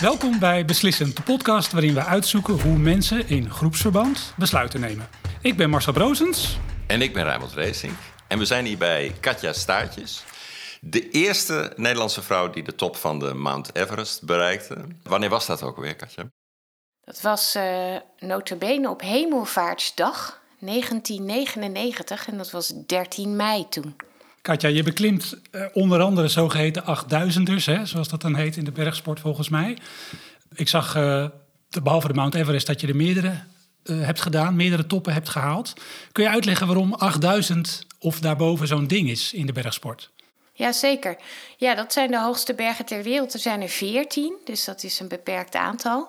Welkom bij Beslissend, de podcast waarin we uitzoeken hoe mensen in groepsverband besluiten nemen. Ik ben Marcel Brozens. En ik ben Raymond Racing. En we zijn hier bij Katja Staartjes. De eerste Nederlandse vrouw die de top van de Mount Everest bereikte. Wanneer was dat ook alweer, Katja? Dat was uh, notabene op Hemelvaartsdag 1999 en dat was 13 mei toen. Katja, je beklimt uh, onder andere zogeheten 8000ers, hè, zoals dat dan heet in de bergsport volgens mij. Ik zag, uh, behalve de Mount Everest, dat je er meerdere uh, hebt gedaan, meerdere toppen hebt gehaald. Kun je uitleggen waarom 8000 of daarboven zo'n ding is in de bergsport? Jazeker. Ja, dat zijn de hoogste bergen ter wereld. Er zijn er 14, dus dat is een beperkt aantal.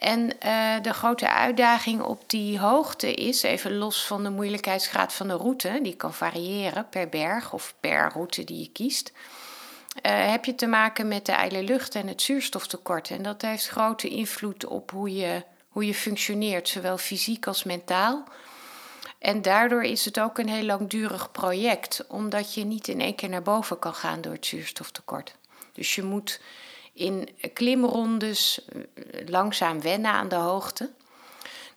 En uh, de grote uitdaging op die hoogte is, even los van de moeilijkheidsgraad van de route, die kan variëren per berg of per route die je kiest, uh, heb je te maken met de ijle lucht en het zuurstoftekort. En dat heeft grote invloed op hoe je, hoe je functioneert, zowel fysiek als mentaal. En daardoor is het ook een heel langdurig project, omdat je niet in één keer naar boven kan gaan door het zuurstoftekort. Dus je moet in klimrondes langzaam wennen aan de hoogte.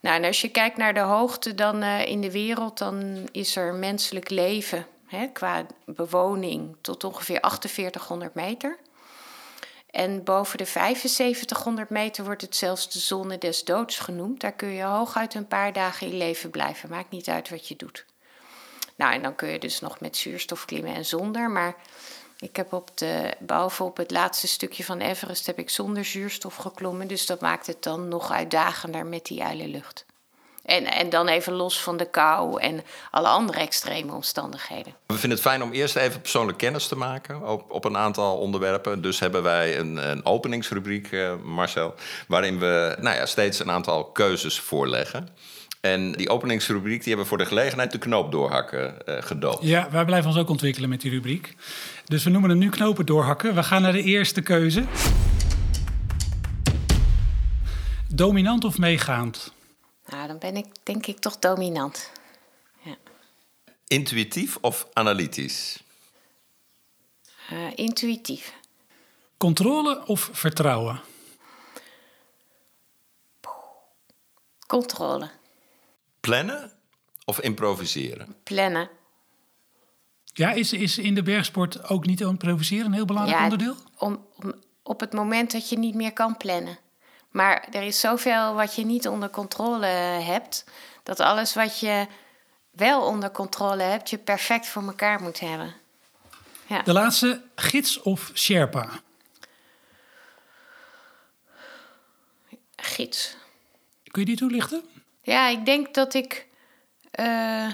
Nou, als je kijkt naar de hoogte dan uh, in de wereld, dan is er menselijk leven hè, qua bewoning tot ongeveer 4800 meter. En boven de 7500 meter wordt het zelfs de zone des doods genoemd. Daar kun je hooguit een paar dagen in leven blijven. Maakt niet uit wat je doet. Nou, en dan kun je dus nog met zuurstof klimmen en zonder. Maar ik heb op de, behalve op het laatste stukje van Everest, heb ik zonder zuurstof geklommen. Dus dat maakt het dan nog uitdagender met die lucht. En, en dan even los van de kou en alle andere extreme omstandigheden. We vinden het fijn om eerst even persoonlijk kennis te maken op, op een aantal onderwerpen. Dus hebben wij een, een openingsrubriek, uh, Marcel, waarin we nou ja, steeds een aantal keuzes voorleggen. En die openingsrubriek die hebben we voor de gelegenheid de knoop doorhakken uh, gedoopt. Ja, wij blijven ons ook ontwikkelen met die rubriek. Dus we noemen hem nu knopen doorhakken. We gaan naar de eerste keuze. Dominant of meegaand? Nou, dan ben ik denk ik toch dominant. Ja. Intuïtief of analytisch? Uh, intuïtief. Controle of vertrouwen? Controle. Plannen of improviseren? Plannen. Ja, is, is in de bergsport ook niet improviseren een heel belangrijk ja, onderdeel? Om, om, op het moment dat je niet meer kan plannen. Maar er is zoveel wat je niet onder controle hebt, dat alles wat je wel onder controle hebt, je perfect voor elkaar moet hebben. Ja. De laatste, gids of Sherpa? Gids. Kun je die toelichten? Ja, ik denk dat ik. Uh,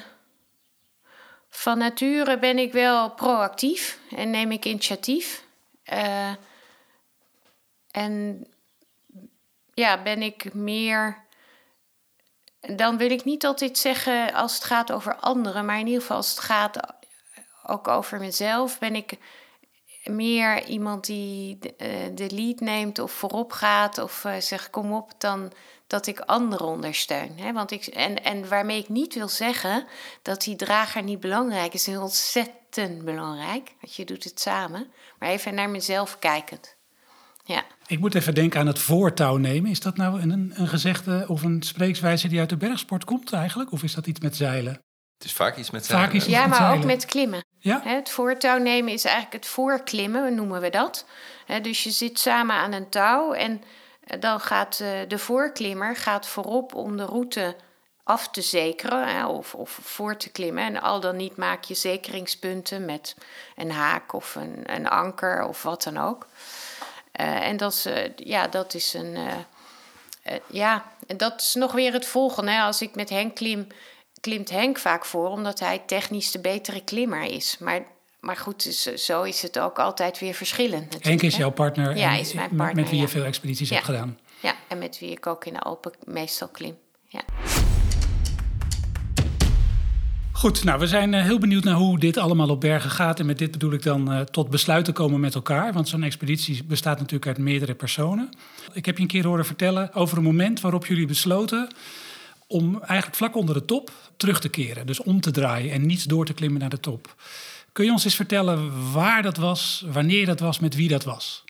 van nature ben ik wel proactief en neem ik initiatief. Uh, en ja, ben ik meer. Dan wil ik niet altijd zeggen als het gaat over anderen, maar in ieder geval als het gaat ook over mezelf, ben ik meer iemand die de lead neemt of voorop gaat of zegt kom op, dan dat ik anderen ondersteun. Hè? Want ik, en, en waarmee ik niet wil zeggen dat die drager niet belangrijk is, is ontzettend belangrijk. Want je doet het samen, maar even naar mezelf kijkend. Ja. Ik moet even denken aan het voortouw nemen. Is dat nou een, een gezegde of een spreekswijze die uit de bergsport komt eigenlijk? Of is dat iets met zeilen? Het is vaak iets met zeilen. Vaak iets ja, met maar zeilen. ook met klimmen. Ja? Het voortouw nemen is eigenlijk het voorklimmen, noemen we dat. Dus je zit samen aan een touw en dan gaat de voorklimmer gaat voorop om de route af te zekeren of, of voor te klimmen. En al dan niet maak je zekeringspunten met een haak of een, een anker of wat dan ook. Uh, en dat is, uh, ja, dat is een. Uh, ja, en dat is nog weer het volgende. Hè. Als ik met Henk klim, klimt Henk vaak voor, omdat hij technisch de betere klimmer is. Maar, maar goed, zo is het ook altijd weer verschillend. Henk is hè. jouw partner, Ja, en is mijn met- partner, met wie je veel expedities Ja. hebt gedaan. Ja, en met wie ik ook in de Alpen meestal klim. Ja. Goed, nou, we zijn eh, heel benieuwd naar hoe dit allemaal op bergen gaat. En met dit bedoel ik dan eh, tot besluiten komen met elkaar. Want zo'n expeditie bestaat natuurlijk uit meerdere personen. Ik heb je een keer horen vertellen over een moment waarop jullie besloten om eigenlijk vlak onder de top terug te keren. Dus om te draaien en niet door te klimmen naar de top. Kun je ons eens vertellen waar dat was, wanneer dat was, met wie dat was?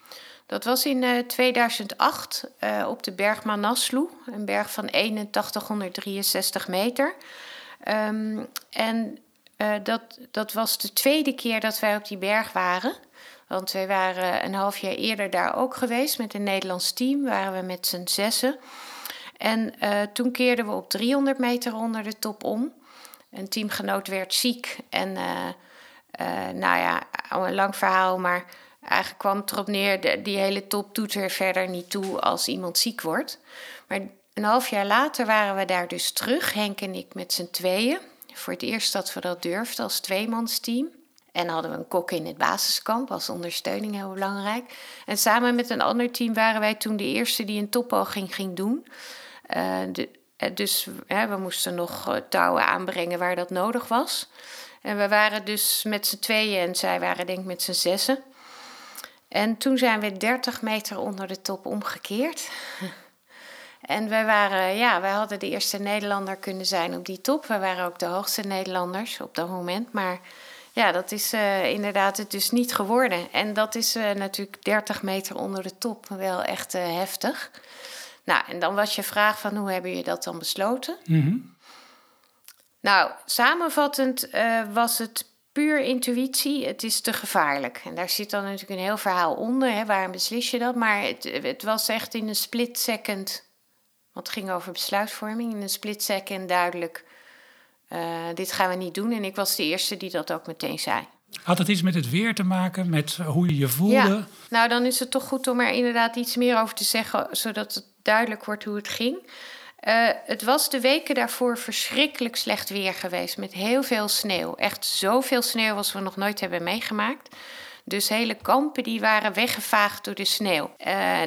Dat was in 2008 op de berg Manaslu, een berg van 8163 meter. Um, en dat, dat was de tweede keer dat wij op die berg waren. Want wij waren een half jaar eerder daar ook geweest met een Nederlands team. Waren we met z'n zessen. En uh, toen keerden we op 300 meter onder de top om. Een teamgenoot werd ziek. En uh, uh, nou ja, een lang verhaal, maar eigenlijk kwam het erop neer... De, die hele top doet er verder niet toe als iemand ziek wordt. Maar een half jaar later waren we daar dus terug, Henk en ik met z'n tweeën. Voor het eerst dat we dat durfden als tweemansteam. En hadden we een kok in het basiskamp als ondersteuning heel belangrijk. En samen met een ander team waren wij toen de eerste die een toppoging ging doen. Uh, de, eh, dus we moesten nog eh, touwen aanbrengen waar dat nodig was. En we waren dus met z'n tweeën en zij waren denk ik met z'n zessen. En toen zijn we 30 meter onder de top omgekeerd. En wij waren, ja, wij hadden de eerste Nederlander kunnen zijn op die top. We waren ook de hoogste Nederlanders op dat moment. Maar ja, dat is inderdaad het dus niet geworden. En dat is natuurlijk 30 meter onder de top wel echt heftig. Nou, en dan was je vraag van hoe hebben je dat dan besloten? Mm -hmm. Nou, samenvattend was het puur intuïtie. Het is te gevaarlijk. En daar zit dan natuurlijk een heel verhaal onder. Hè, waarom beslis je dat? Maar het, het was echt in een split second... Want het ging over besluitvorming. In een split second duidelijk uh, dit gaan we niet doen. En ik was de eerste die dat ook meteen zei. Had het iets met het weer te maken, met hoe je je voelde? Ja, nou dan is het toch goed om er inderdaad iets meer over te zeggen, zodat het duidelijk wordt hoe het ging. Uh, het was de weken daarvoor verschrikkelijk slecht weer geweest, met heel veel sneeuw. Echt zoveel sneeuw als we nog nooit hebben meegemaakt. Dus hele kampen die waren weggevaagd door de sneeuw.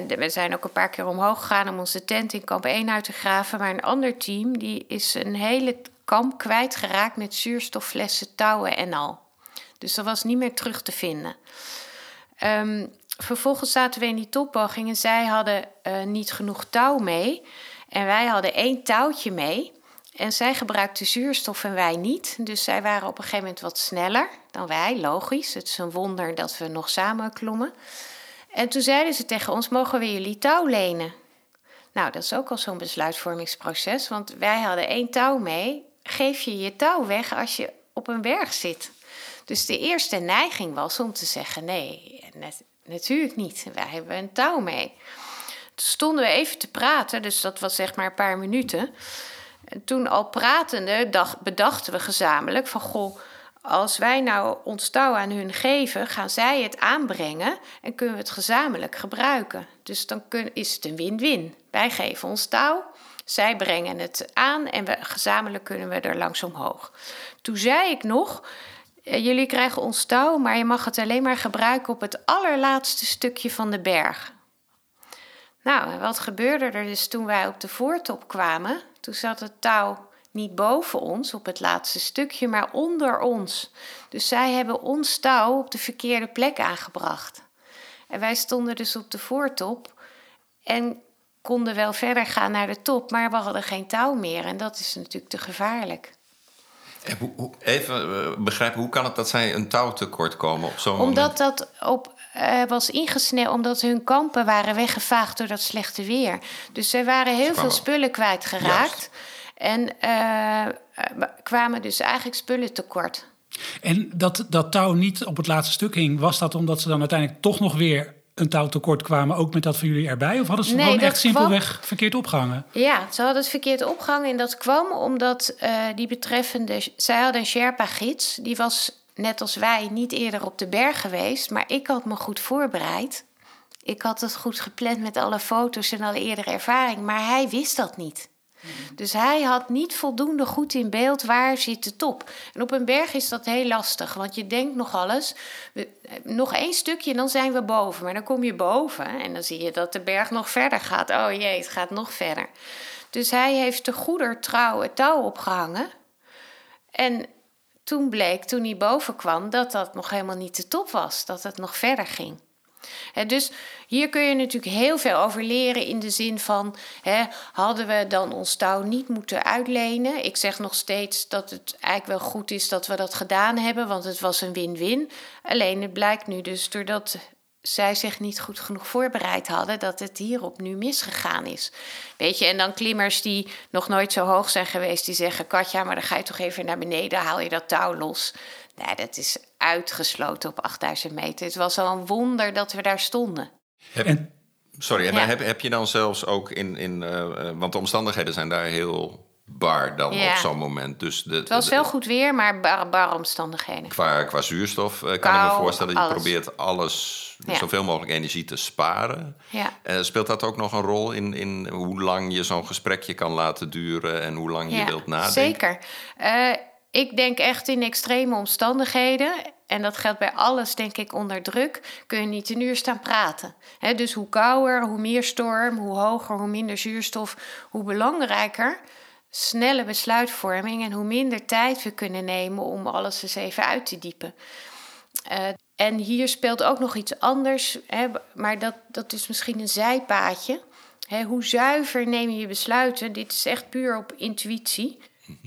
We zijn ook een paar keer omhoog gegaan om onze tent in kamp 1 uit te graven. Maar een ander team die is een hele kamp kwijtgeraakt met zuurstofflessen, touwen en al. Dus dat was niet meer terug te vinden. Um, vervolgens zaten we in die topbogging en zij hadden uh, niet genoeg touw mee. En wij hadden één touwtje mee. En zij gebruikte zuurstof en wij niet. Dus zij waren op een gegeven moment wat sneller dan wij, logisch. Het is een wonder dat we nog samen klommen. En toen zeiden ze tegen ons: Mogen we jullie touw lenen? Nou, dat is ook al zo'n besluitvormingsproces, want wij hadden één touw mee geef je je touw weg als je op een berg zit. Dus de eerste neiging was om te zeggen: nee, natuurlijk niet. Wij hebben een touw mee. Toen stonden we even te praten, dus dat was zeg maar een paar minuten. En toen al pratende dacht, bedachten we gezamenlijk van goh, als wij nou ons touw aan hun geven, gaan zij het aanbrengen en kunnen we het gezamenlijk gebruiken. Dus dan is het een win-win. Wij geven ons touw, zij brengen het aan en we, gezamenlijk kunnen we er langs omhoog. Toen zei ik nog, jullie krijgen ons touw, maar je mag het alleen maar gebruiken op het allerlaatste stukje van de berg. Nou, wat gebeurde er dus toen wij op de voortop kwamen? Toen zat het touw niet boven ons op het laatste stukje, maar onder ons. Dus zij hebben ons touw op de verkeerde plek aangebracht. En wij stonden dus op de voortop en konden wel verder gaan naar de top, maar we hadden geen touw meer. En dat is natuurlijk te gevaarlijk. Even eh, begrijpen, hoe kan het dat zij een touwtekort komen op zo'n moment? Omdat dat op, uh, was ingesneden, omdat hun kampen waren weggevaagd door dat slechte weer. Dus zij waren heel veel spullen kwijtgeraakt. En uh, kwamen dus eigenlijk spullen tekort. En dat, dat touw niet op het laatste stuk hing, was dat omdat ze dan uiteindelijk toch nog weer een touw tekort kwamen, ook met dat van jullie erbij? Of hadden ze gewoon echt simpelweg verkeerd opgehangen? Ja, ze hadden het verkeerd opgehangen. En dat kwam omdat uh, die betreffende... Zij hadden een Sherpa-gids. Die was, net als wij, niet eerder op de berg geweest. Maar ik had me goed voorbereid. Ik had het goed gepland met alle foto's en alle eerdere ervaring. Maar hij wist dat niet. Dus hij had niet voldoende goed in beeld waar zit de top. En op een berg is dat heel lastig, want je denkt nog alles. nog één stukje en dan zijn we boven. Maar dan kom je boven en dan zie je dat de berg nog verder gaat. Oh jee, het gaat nog verder. Dus hij heeft de goeder trouw het touw opgehangen. En toen bleek, toen hij boven kwam, dat dat nog helemaal niet de top was. Dat het nog verder ging dus hier kun je natuurlijk heel veel over leren in de zin van: hadden we dan ons touw niet moeten uitlenen? Ik zeg nog steeds dat het eigenlijk wel goed is dat we dat gedaan hebben, want het was een win-win. Alleen het blijkt nu dus doordat zij zich niet goed genoeg voorbereid hadden, dat het hierop nu misgegaan is. Weet je, en dan klimmers die nog nooit zo hoog zijn geweest, die zeggen: Katja, maar dan ga je toch even naar beneden, haal je dat touw los. Nee, dat is uitgesloten op 8000 meter. Het was al een wonder dat we daar stonden. En, Sorry, en heb, heb je dan zelfs ook in, in uh, want de omstandigheden zijn daar heel bar dan op zo'n moment. Dus de, het was wel goed weer, maar bar, bar omstandigheden. Qua, qua zuurstof uh, kan ik me voorstellen, dat je probeert alles, zoveel mogelijk energie te sparen. Ja. Uh, speelt dat ook nog een rol in, in hoe lang je zo'n gesprekje kan laten duren en hoe lang je wilt nadenken? Zeker. Uh, ik denk echt in extreme omstandigheden. En dat geldt bij alles, denk ik, onder druk. Kun je niet een uur staan praten. dus hoe kouder, hoe meer storm, hoe hoger, hoe minder zuurstof, hoe belangrijker snelle besluitvorming en hoe minder tijd we kunnen nemen om alles eens even uit te diepen. Uh, en hier speelt ook nog iets anders, hè, maar dat, dat is misschien een zijpaadje. Hè, hoe zuiver neem je je besluiten? Dit is echt puur op intuïtie.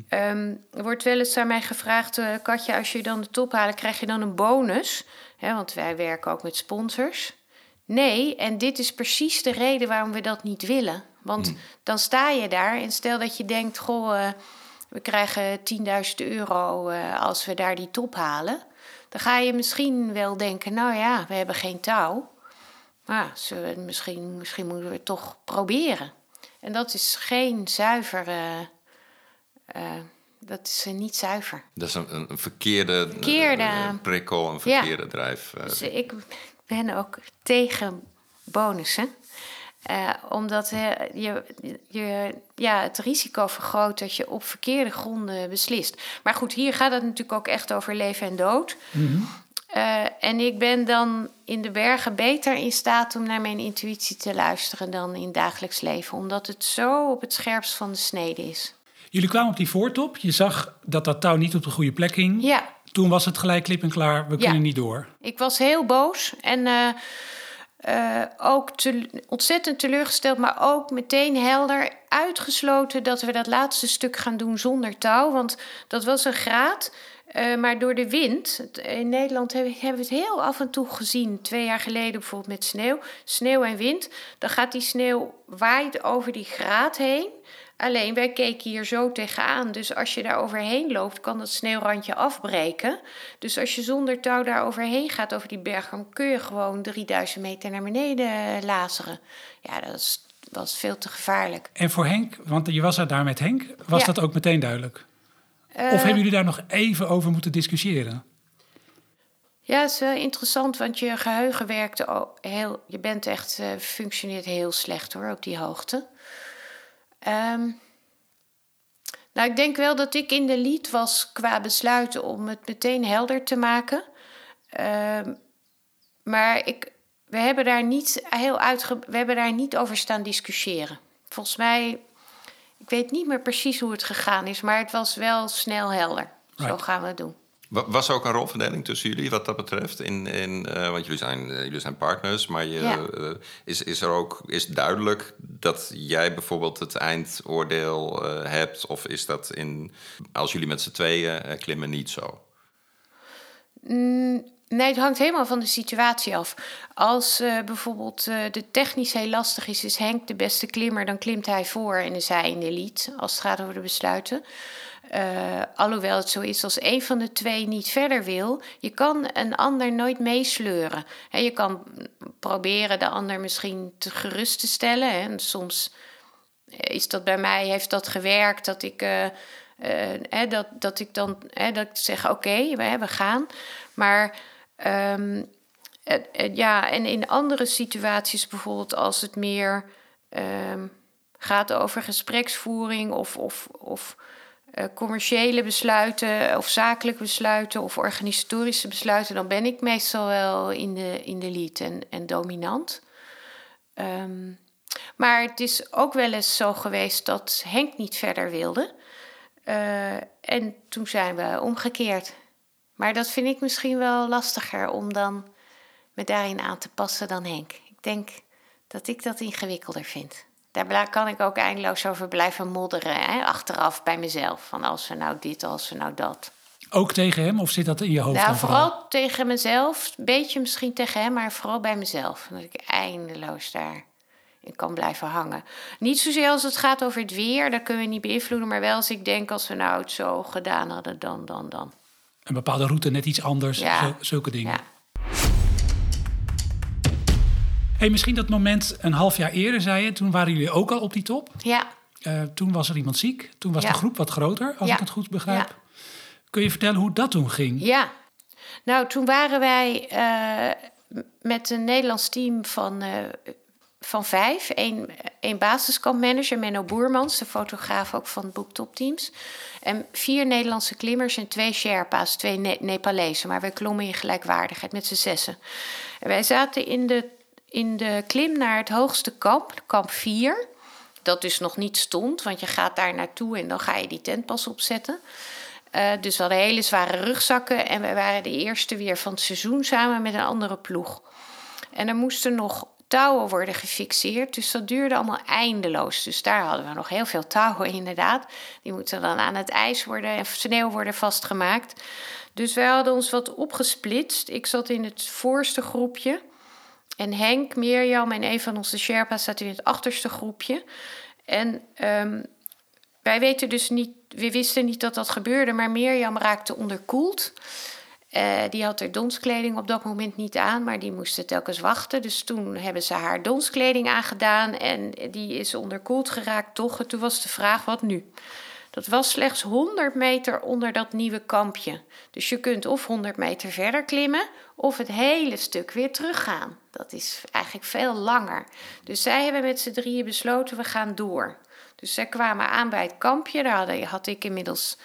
Um, er wordt wel eens aan mij gevraagd, uh, Katja, als je dan de top haalt, krijg je dan een bonus? Hè, want wij werken ook met sponsors. Nee, en dit is precies de reden waarom we dat niet willen. Want hmm. dan sta je daar en stel dat je denkt: Goh, uh, we krijgen 10.000 euro uh, als we daar die top halen. Dan ga je misschien wel denken: Nou ja, we hebben geen touw. Maar we, misschien, misschien moeten we het toch proberen. En dat is geen zuiver. Uh, dat is niet zuiver. Dat is een, een verkeerde, verkeerde prikkel, een verkeerde ja. drijf. Dus ik ben ook tegen bonussen. Uh, omdat uh, je, je ja, het risico vergroot dat je op verkeerde gronden beslist. Maar goed, hier gaat het natuurlijk ook echt over leven en dood. Mm -hmm. uh, en ik ben dan in de bergen beter in staat om naar mijn intuïtie te luisteren dan in dagelijks leven. Omdat het zo op het scherpst van de snede is. Jullie kwamen op die voortop. Je zag dat dat touw niet op de goede plek ging. Ja. Toen was het gelijk klip en klaar. We ja. kunnen niet door. Ik was heel boos. En uh, ook te, ontzettend teleurgesteld, maar ook meteen helder uitgesloten dat we dat laatste stuk gaan doen zonder touw. Want dat was een graad. Uh, maar door de wind, in Nederland hebben, hebben, we het heel af en toe gezien. Twee jaar geleden bijvoorbeeld met sneeuw. Sneeuw en wind. Dan gaat die sneeuw waait over die graad heen. Alleen wij keken hier zo tegenaan. Dus als je daar overheen loopt, kan dat sneeuwrandje afbreken. Dus als je zonder touw daar overheen gaat over die berg, dan kun je gewoon 3000 meter naar beneden lazeren. Ja, dat is, was veel te gevaarlijk. En voor Henk, want je was er daar met Henk, was dat ook meteen duidelijk? Uh, of hebben jullie daar nog even over moeten discussiëren? Ja, het is wel interessant, want je geheugen werkt heel. Je bent echt, uh, functioneert heel slecht hoor, op die hoogte. Um, nou, ik denk wel dat ik in de lead was qua besluiten om het meteen helder te maken. Um, maar ik, we hebben daar niet heel uitge we hebben daar niet over staan discussiëren. Volgens mij, ik weet niet meer precies hoe het gegaan is, maar het was wel snel helder. Right. Zo gaan we het doen. Was er ook een rolverdeling tussen jullie wat dat betreft? In, in, uh, want jullie zijn, uh, jullie zijn partners, maar je, ja. uh, is, is er ook is duidelijk dat jij bijvoorbeeld het eindoordeel hebt? Of is dat in, als jullie met z'n tweeën klimmen niet zo? Mm, nee, het hangt helemaal van de situatie af. Als bijvoorbeeld de technisch heel lastig is, is Henk de beste klimmer, dan klimt hij voor en is hij in de lead als het gaat over de besluiten. Uh, alhoewel het zo is als een van de twee niet verder wil, je kan een ander nooit meesleuren. He, je kan proberen de ander misschien te gerust te stellen. En soms is dat bij mij, heeft dat gewerkt dat ik, uh, dat, dat ik dan dat ik zeg: oké, we, gaan. Maar um, ja, en in andere situaties, bijvoorbeeld als het meer um, gaat over gespreksvoering of. of, of uh, commerciële besluiten of zakelijke besluiten of organisatorische besluiten, dan ben ik meestal wel in de, in de lead en, en dominant. Um, maar het is ook wel eens zo geweest dat Henk niet verder wilde. Uh, en toen zijn we omgekeerd. Maar dat vind ik misschien wel lastiger om dan me daarin aan te passen dan Henk. Ik denk dat ik dat ingewikkelder vind daar kan ik ook eindeloos over blijven modderen. Hè, achteraf bij mezelf. Van als we nou dit, als we nou dat. Ook tegen hem of zit dat in je hoofd? Nou, vooral tegen mezelf. Een beetje misschien tegen hem, maar vooral bij mezelf. Dat ik eindeloos daar in kan blijven hangen. Niet zozeer als het gaat over het weer, dat kunnen we niet beïnvloeden. Maar wel als ik denk, als we nou het zo gedaan hadden, dan, dan, dan. Een bepaalde route net iets anders, Ja. zulke dingen. Ja. Hey, misschien dat moment een half jaar eerder, zei je. Toen waren jullie ook al op die top. Ja, Eh, toen was er iemand ziek. Toen was Ja. de groep wat groter, als Ja. ik het goed begrijp. Ja. Kun je vertellen hoe dat toen ging? Ja, nou toen waren wij eh, met een Nederlands team van, eh, van vijf. Eén één basiskampmanager, Menno Boermans, de fotograaf ook van het boek Topteams. En vier Nederlandse klimmers en twee Sherpa's, twee ne Nepalezen. Maar wij klommen in gelijkwaardigheid met z'n zessen. En wij zaten in de, in de klim naar het hoogste kamp, kamp 4. Dat dus nog niet stond, want je gaat daar naartoe en dan ga je die tent pas opzetten. Eh, dus we hadden hele zware rugzakken en we waren de eerste weer van het seizoen samen met een andere ploeg. En er moesten nog touwen worden gefixeerd, dus dat duurde allemaal eindeloos. Dus daar hadden we nog heel veel touwen inderdaad. Die moeten dan aan het ijs worden en sneeuw worden vastgemaakt. Dus wij hadden ons wat opgesplitst. Ik zat in het voorste groepje. En Henk, Mirjam en een van onze Sherpa's zaten in het achterste groepje. En ehm, wij weten dus niet, we wisten niet dat dat gebeurde, maar Mirjam raakte onderkoeld. Eh, die had haar donskleding op dat moment niet aan, maar die moest telkens wachten. Dus toen hebben ze haar donskleding aangedaan en die is onderkoeld geraakt toch. En toen was de vraag, wat nu? Dat was slechts 100 meter onder dat nieuwe kampje. Dus je kunt of 100 meter verder klimmen of het hele stuk weer teruggaan. Dat is eigenlijk veel langer. Dus zij hebben met z'n drieën besloten, we gaan door. Dus zij kwamen aan bij het kampje. Daar had ik inmiddels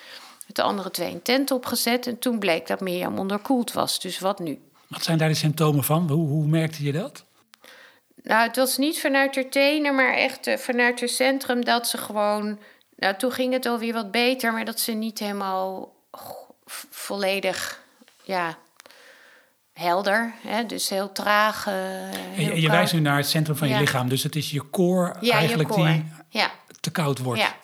met de andere twee een tent opgezet. En toen bleek dat Mirjam onderkoeld was. Dus wat nu? Wat zijn daar de symptomen van? Hoe, hoe merkte je dat? Nou, het was niet vanuit haar tenen, maar echt eh, vanuit het centrum dat ze gewoon. Nou, toen ging het alweer wat beter, maar dat ze niet helemaal volledig, ja, helder. Hè? Dus heel traag. eh, heel je, en je koud. wijst nu naar het centrum van je lichaam. Dus het is je core ja, eigenlijk je core. die Ja, te koud wordt. ja.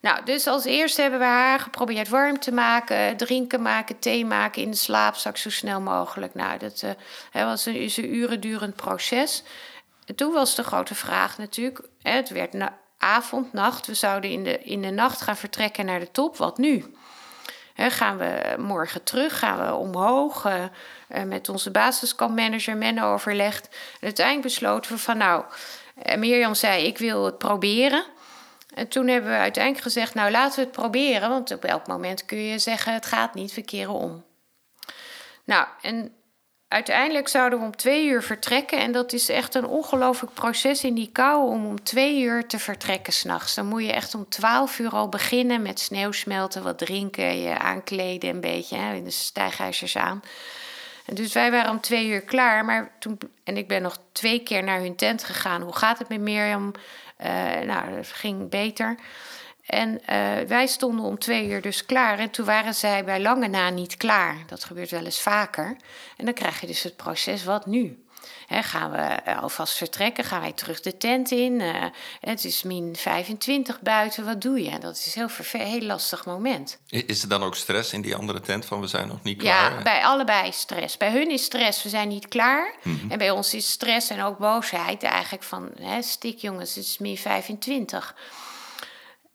Nou, dus als eerste hebben we haar geprobeerd warm te maken, drinken maken, thee maken in de slaapzak zo snel mogelijk. Nou, dat eh, was een, is een uren durend proces. En toen was de grote vraag natuurlijk, hè, het werd na, avond, nacht. We zouden in de, in de nacht gaan vertrekken naar de top. Wat nu? Gaan we morgen terug? Gaan we omhoog? Eh, eh, met onze basiskampmanager Menno overlegd. En uiteindelijk besloten we van nou, eh, Mirjam zei ik wil het proberen. En toen hebben we uiteindelijk gezegd, nou laten we het proberen. Want op elk moment kun je zeggen, het gaat niet, we keren om. Nou, en uiteindelijk zouden we om twee uur vertrekken. En dat is echt een ongelooflijk proces in die kou om om twee uur te vertrekken s'nachts. Dan moet je echt om twaalf uur al beginnen met sneeuwsmelten, wat drinken, je aankleden een beetje, hè, in de stijgijzers aan. En dus wij waren om twee uur klaar. Maar toen, en ik ben nog twee keer naar hun tent gegaan. Hoe gaat het met Mirjam? Eh, nou, het ging beter. En eh, wij stonden om twee uur dus klaar. En toen waren zij bij lange na niet klaar. Dat gebeurt wel eens vaker. En dan krijg je dus het proces, wat nu? Gaan we eh, alvast vertrekken? Gaan wij terug de tent in? Eh, het is min 25 buiten, wat doe je? Dat is een heel, heel lastig moment. Is er dan ook stress in die andere tent van we zijn nog niet klaar? Ja, bij allebei stress. Bij hun is stress, we zijn niet klaar. En bij ons is stress en ook boosheid eigenlijk van... Hè, stik jongens, het is min 25.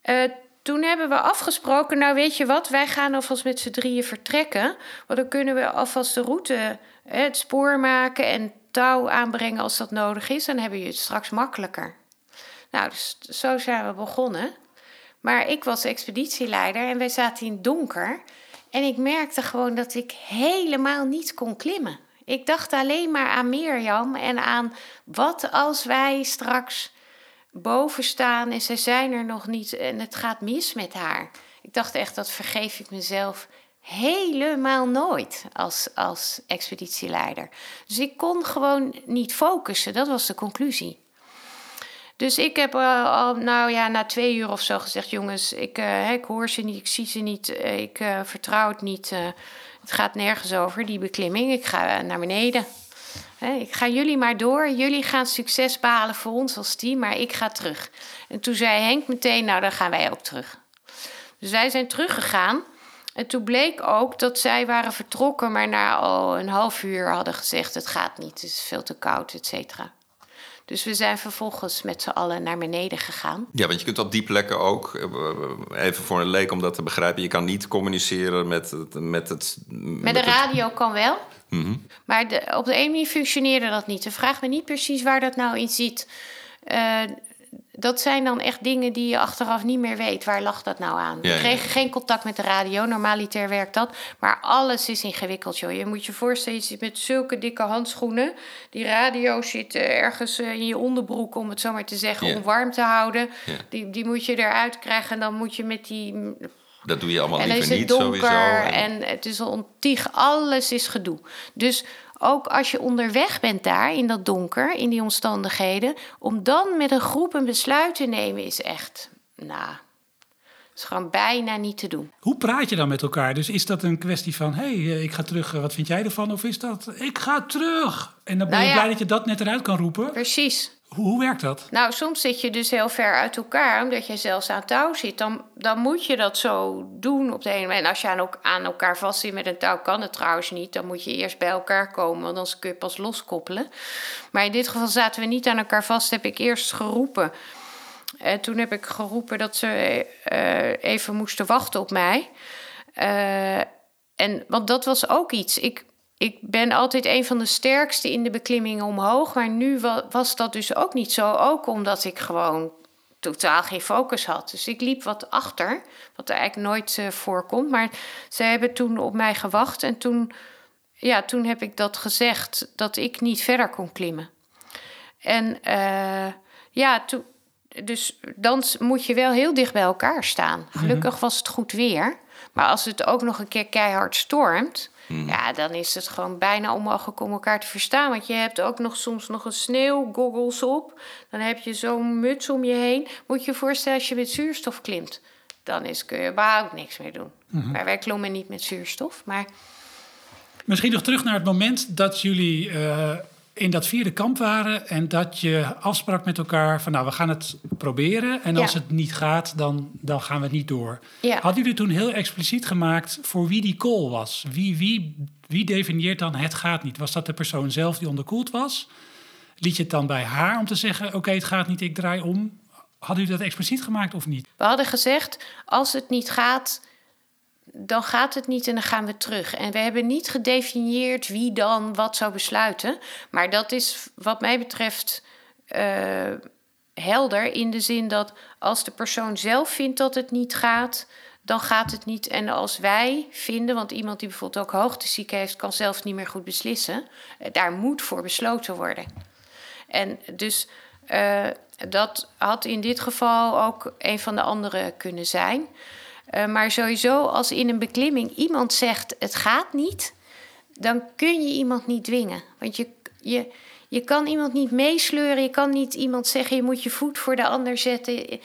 Eh, toen hebben we afgesproken, nou weet je wat... wij gaan alvast met z'n drieën vertrekken. Want dan kunnen we alvast de route, het spoor maken... en touw aanbrengen als dat nodig is. Dan hebben je het straks makkelijker. Nou, dus zo zijn we begonnen. Maar ik was expeditieleider en wij zaten in donker. En ik merkte gewoon dat ik helemaal niet kon klimmen. Ik dacht alleen maar aan Mirjam en aan wat als wij straks boven staan en ze zijn er nog niet en het gaat mis met haar. Ik dacht echt, dat vergeef ik mezelf helemaal nooit als, als expeditieleider. Dus ik kon gewoon niet focussen, dat was de conclusie. Dus ik heb eh, al, nou ja, na twee uur of zo gezegd: jongens, ik, eh, ik hoor ze niet, ik zie ze niet, eh, ik vertrouw het niet. het gaat nergens over, die beklimming. Ik ga naar beneden. Ik ga jullie maar door. Jullie gaan succes behalen voor ons als team, maar ik ga terug. En toen zei Henk meteen: Nou, dan gaan wij ook terug. Dus wij zijn teruggegaan. En toen bleek ook dat zij waren vertrokken, maar na al een half uur hadden gezegd: het gaat niet, het is veel te koud, et cetera. Dus we zijn vervolgens met z'n allen naar beneden gegaan. Ja, want je kunt op die plekken ook, eh, even voor een leek om dat te begrijpen, je kan niet communiceren met het. Met, het, met, de radio kan wel. Mhm. Maar de, op de een manier functioneerde dat niet. De vraag me niet precies waar dat nou in zit. Uh, dat zijn dan echt dingen die je achteraf niet meer weet. Waar lag dat nou aan? we kregen geen contact met de radio. Normaliter werkt dat. Maar alles is ingewikkeld, joh. Je moet je voorstellen, je zit met zulke dikke handschoenen. Die radio zit ergens eh, in je onderbroek, om het zo maar te zeggen, om warm te houden. Die, die moet je eruit krijgen. En dan moet je met die dat doe je allemaal en liever niet, donker, sowieso. En... en het is ontieg, alles is gedoe. Dus ook als je onderweg bent daar in dat donker, in die omstandigheden, om dan met een groep een besluit te nemen is echt, nou, is gewoon bijna niet te doen. Hoe praat je dan met elkaar? Dus is dat een kwestie van: hé, hey, eh, ik ga terug, eh, wat vind jij ervan? Of is dat: ik ga terug? En dan ben je nou blij dat je dat net eruit kan roepen? Precies. Hoe, werkt dat? Nou, soms zit je dus heel ver uit elkaar, omdat je zelfs aan touw zit. Dan, dan moet je dat zo doen op de ene manier. En als je aan, aan elkaar vast zit met een touw, kan het trouwens niet. Dan moet je eerst bij elkaar komen, want dan kun je pas loskoppelen. Maar in dit geval zaten we niet aan elkaar vast, heb ik eerst geroepen. En toen heb ik geroepen dat ze uh, even moesten wachten op mij. Uh, en, want dat was ook iets. Ik, ik ben altijd een van de sterkste in de beklimmingen omhoog. Maar nu was dat dus ook niet zo. Ook omdat ik gewoon totaal geen focus had. Dus ik liep wat achter, wat er eigenlijk nooit uh, voorkomt. Maar ze hebben toen op mij gewacht. En toen, ja, toen heb ik dat gezegd, dat ik niet verder kon klimmen. En uh, ja, toen, dus dan moet je wel heel dicht bij elkaar staan. Gelukkig mhm. was het goed weer. Maar als het ook nog een keer keihard stormt Hmm. Ja, dan is het gewoon bijna onmogelijk om elkaar te verstaan. Want je hebt ook nog soms nog een sneeuwgoggles op. Dan heb je zo'n muts om je heen. Moet je je voorstellen als je met zuurstof klimt. Dan is, kun je überhaupt niks meer doen. Hmm. Maar wij klommen niet met zuurstof. Maar... Misschien nog terug naar het moment dat jullie uh, in dat vierde kamp waren en dat je afsprak met elkaar van nou, we gaan het proberen en als het niet gaat, dan, dan gaan we het niet door. Ja. Hadden jullie toen heel expliciet gemaakt voor wie die call was? Wie, wie, wie definieert dan het gaat niet? Was dat de persoon zelf die onderkoeld was? Liet je het dan bij haar om te zeggen oké, het gaat niet, ik draai om? Hadden jullie dat expliciet gemaakt of niet? We hadden gezegd, als het niet gaat, dan gaat het niet en dan gaan we terug. En we hebben niet gedefinieerd wie dan wat zou besluiten. Maar dat is wat mij betreft uh, helder in de zin dat als de persoon zelf vindt dat het niet gaat, dan gaat het niet. En als wij vinden, want iemand die bijvoorbeeld ook hoogteziek heeft, kan zelf niet meer goed beslissen, eh, daar moet voor besloten worden. En dus uh, dat had in dit geval ook een van de andere kunnen zijn. Uh, maar sowieso, als in een beklimming iemand zegt het gaat niet, dan kun je iemand niet dwingen. Want je, je, je kan iemand niet meesleuren, je kan niet iemand zeggen je moet je voet voor de ander zetten.